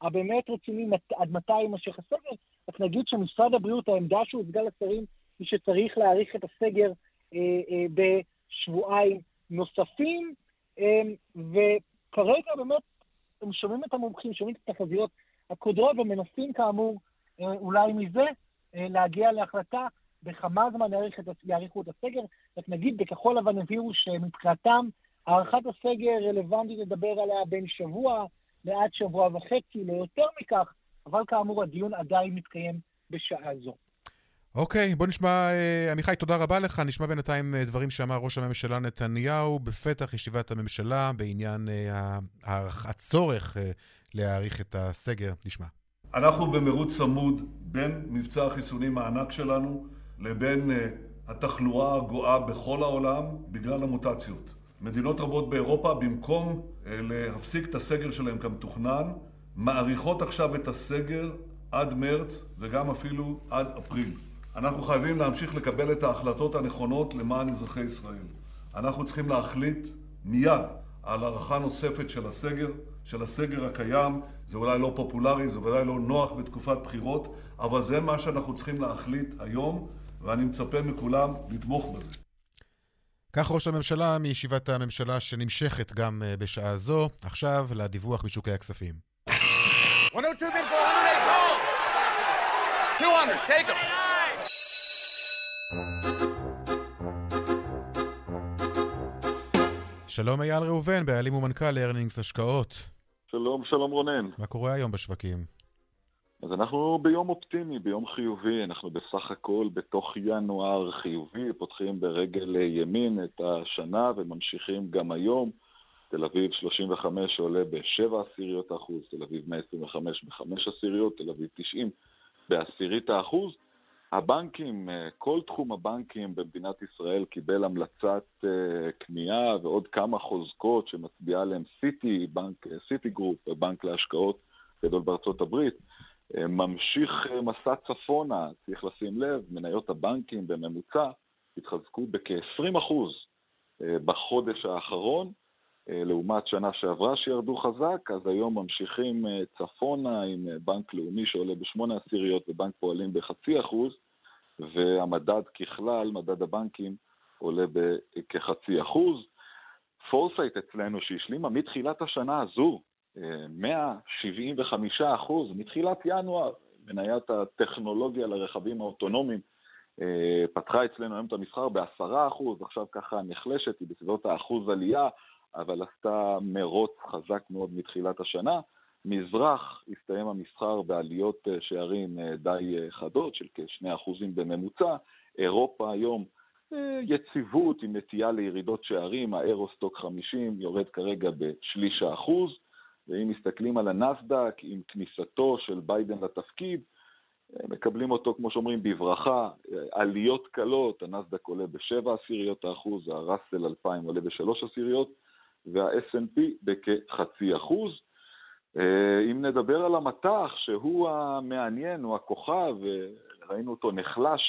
הבאמת רציני, עד מתי יימשך הסגר. רק נגיד שמשרד הבריאות, העמדה שהוצגה לשרים היא שצריך להאריך את הסגר אה, אה, בשבועיים נוספים, אה, וכרגע באמת הם שומעים את המומחים, שומעים את התחזיות הקודרות ומנסים כאמור אולי מזה להגיע להחלטה בכמה זמן יאריכו את הסגר. רק נגיד, בכחול לבן הביאו שמבחינתם הארכת הסגר רלוונטית לדבר עליה בין שבוע לעד שבוע וחצי, לא יותר מכך, אבל כאמור הדיון עדיין מתקיים בשעה זו. אוקיי, בוא נשמע, אה, עמיחי, תודה רבה לך. נשמע בינתיים אה, דברים שאמר ראש הממשלה נתניהו בפתח ישיבת הממשלה בעניין אה, הצורך להאריך את הסגר. נשמע. אנחנו במרוץ צמוד בין מבצע החיסונים הענק שלנו לבין התחלואה הגואה בכל העולם בגלל המוטציות. מדינות רבות באירופה, במקום להפסיק את הסגר שלהם כמתוכנן, מאריכות עכשיו את הסגר עד מרץ וגם אפילו עד אפריל. אנחנו חייבים להמשיך לקבל את ההחלטות הנכונות למען אזרחי ישראל. אנחנו צריכים להחליט מיד על הארכה נוספת של הסגר, של הסגר הקיים. זה אולי לא פופולרי, זה ודאי לא נוח בתקופת בחירות, אבל זה מה שאנחנו צריכים להחליט היום, ואני מצפה מכולם לתמוך בזה. כך ראש הממשלה מישיבת הממשלה שנמשכת גם אה, בשעה זו. עכשיו לדיווח משוקי הכספים. 102, 200, take them. שלום אייל ראובן, בעלים ומנכ"ל ארנינגס השקעות. שלום, שלום רונן. מה קורה היום בשווקים? אז אנחנו ביום אופטימי, ביום חיובי, אנחנו בסך הכל בתוך ינואר חיובי, פותחים ברגל ימין את השנה וממשיכים גם היום. תל אביב 35 עולה ב-7 עשיריות האחוז, תל אביב 125 ב-5 עשיריות, תל אביב 90 בעשירית האחוז. הבנקים, אה, כל תחום הבנקים במדינת ישראל קיבל המלצת אה, קנייה ועוד כמה חוזקות שמצביעה עליהם סיטי, בנק, סיטי גרופ, בנק להשקעות גדול בארצות הברית. אה, ממשיך מסע צפונה, צריך לשים לב, מניות הבנקים בממוצע התחזקו בכ-20% בחודש האחרון, לעומת שנה שעברה שירדו חזק, אז היום ממשיכים צפונה עם בנק לאומי שעולה בשמונה עשיריות ובנק פועלים בחצי אחוז, והמדד ככלל, מדד הבנקים, עולה בכחצי אחוז. פורסייט אצלנו שהשלימה מתחילת השנה הזו 175 אה, אחוז, מתחילת ינואר, מניית הטכנולוגיה לרכבים האוטונומיים, אה, פתחה אצלנו היום את המסחר ב-10 אחוז, עכשיו ככה נחלשת, היא בסביבות האחוז עלייה, אבל עשתה מרוץ חזק מאוד מתחילת השנה. מזרח הסתיים המסחר בעליות אה, שערים אה, די אה, חדות של כ-2% בממוצע. אירופה היום יציבות עם נטייה לירידות שערים, האירוסטוק 50 יורד כרגע בשליש האחוז, ואם מסתכלים על הנסדק עם כניסתו של ביידן לתפקיד, מקבלים אותו, כמו שאומרים, בברכה, עליות קלות, הנסדק עולה בשבע עשיריות האחוז, הראסל 2000 עולה בשלוש עשיריות, וה-S&P בכחצי אחוז. אה, אם נדבר על המטח, שהוא המעניין, הוא הכוכב, ראינו אותו נחלש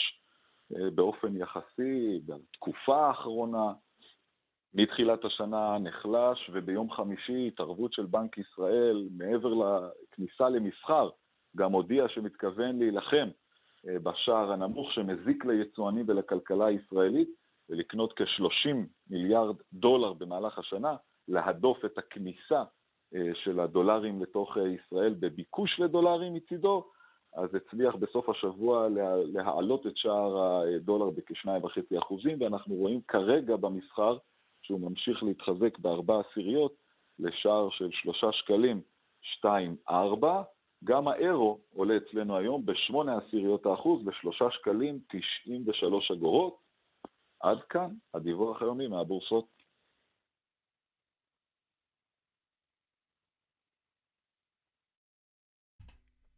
אה, באופן יחסי בתקופה האחרונה, מתחילת השנה נחלש, וביום חמישי התערבות של בנק ישראל, מעבר לכניסה למסחר, גם הודיע שמתכוון להילחם אה, בשער הנמוך שמזיק ליצואנים ולכלכלה הישראלית, ולקנות כ-30 מיליארד דולר במהלך השנה, להדוף את הכניסה אה, של הדולרים לתוך אה, ישראל בביקוש לדולרים מצידו, אז הצליח בסוף השבוע להעלות את שער הדולר בכ-2.5 ואנחנו רואים כרגע במסחר שהוא ממשיך להתחזק בארבע עשיריות לשער של שלושה שקלים 2.4. גם האירו עולה אצלנו היום בשמונה עשיריות האחוז לשלושה שקלים 93 אגורות. עד כאן הדיווח היומי מהבורסות.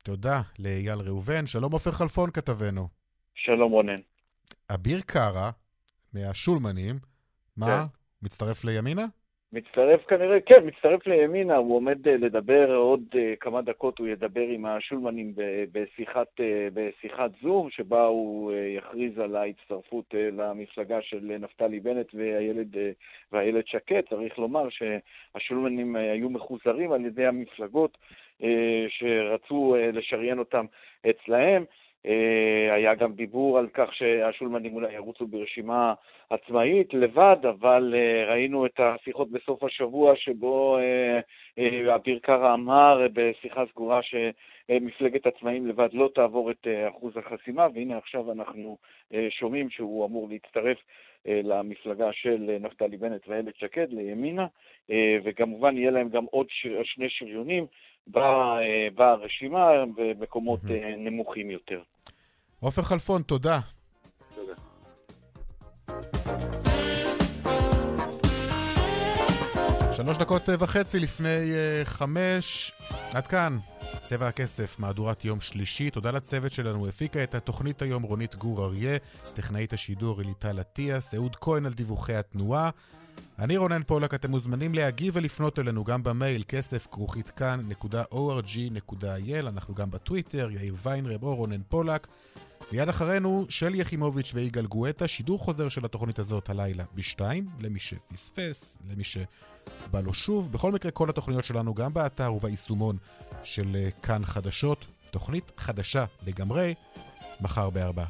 תודה לאייל ראובן. שלום עופר חלפון כתבנו. שלום רונן. אביר קארה, מהשולמנים, מה? כן. מצטרף לימינה? מצטרף כנראה, כן, מצטרף לימינה, הוא עומד אה, לדבר עוד אה, כמה דקות, הוא ידבר עם השולמנים בשיחת, אה, בשיחת זום, שבה הוא יכריז על ההצטרפות למפלגה של נפתלי בנט והילד, והילד שקד. צריך לומר שהשולמנים היו מחוזרים על ידי המפלגות שרצו לשריין אותם אצלהם. אה, היה גם דיבור על כך שהשולמנים אולי ירוצו ברשימה עצמאית לבד, אבל אה, ראינו את השיחות בסוף השבוע שבו אה, אביר קארה אמר בשיחה סגורה שמפלגת עצמאים לבד לא תעבור את אחוז החסימה, והנה עכשיו אנחנו שומעים שהוא אמור להצטרף למפלגה של נפתלי בנט ואיילת שקד, לימינה, וכמובן יהיה להם גם עוד שני שריונים ברשימה במקומות נמוכים יותר. עופר חלפון, תודה. תודה. שלוש דקות וחצי לפני חמש, עד כאן. צבע הכסף, מהדורת יום שלישי. תודה לצוות שלנו. הפיקה את התוכנית היום רונית גור אריה, טכנאית השידור אליטל אטיאס, אהוד כהן על דיווחי התנועה. אני רונן פולק, אתם מוזמנים להגיב ולפנות אלינו גם במייל כסף כרוכית כאן.org.il, אנחנו גם בטוויטר, יאיר ויינרב או רונן פולק. מיד אחרינו, שלי יחימוביץ' ויגאל גואטה, שידור חוזר של התוכנית הזאת הלילה בשתיים, למי שפספס, למי שבא לו שוב. בכל מקרה, כל התוכניות שלנו גם באתר וביישומון של אה, כאן חדשות. תוכנית חדשה לגמרי, מחר בארבע.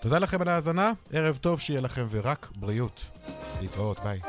תודה לכם על ההאזנה, ערב טוב שיהיה לכם ורק בריאות. להתראות, ביי.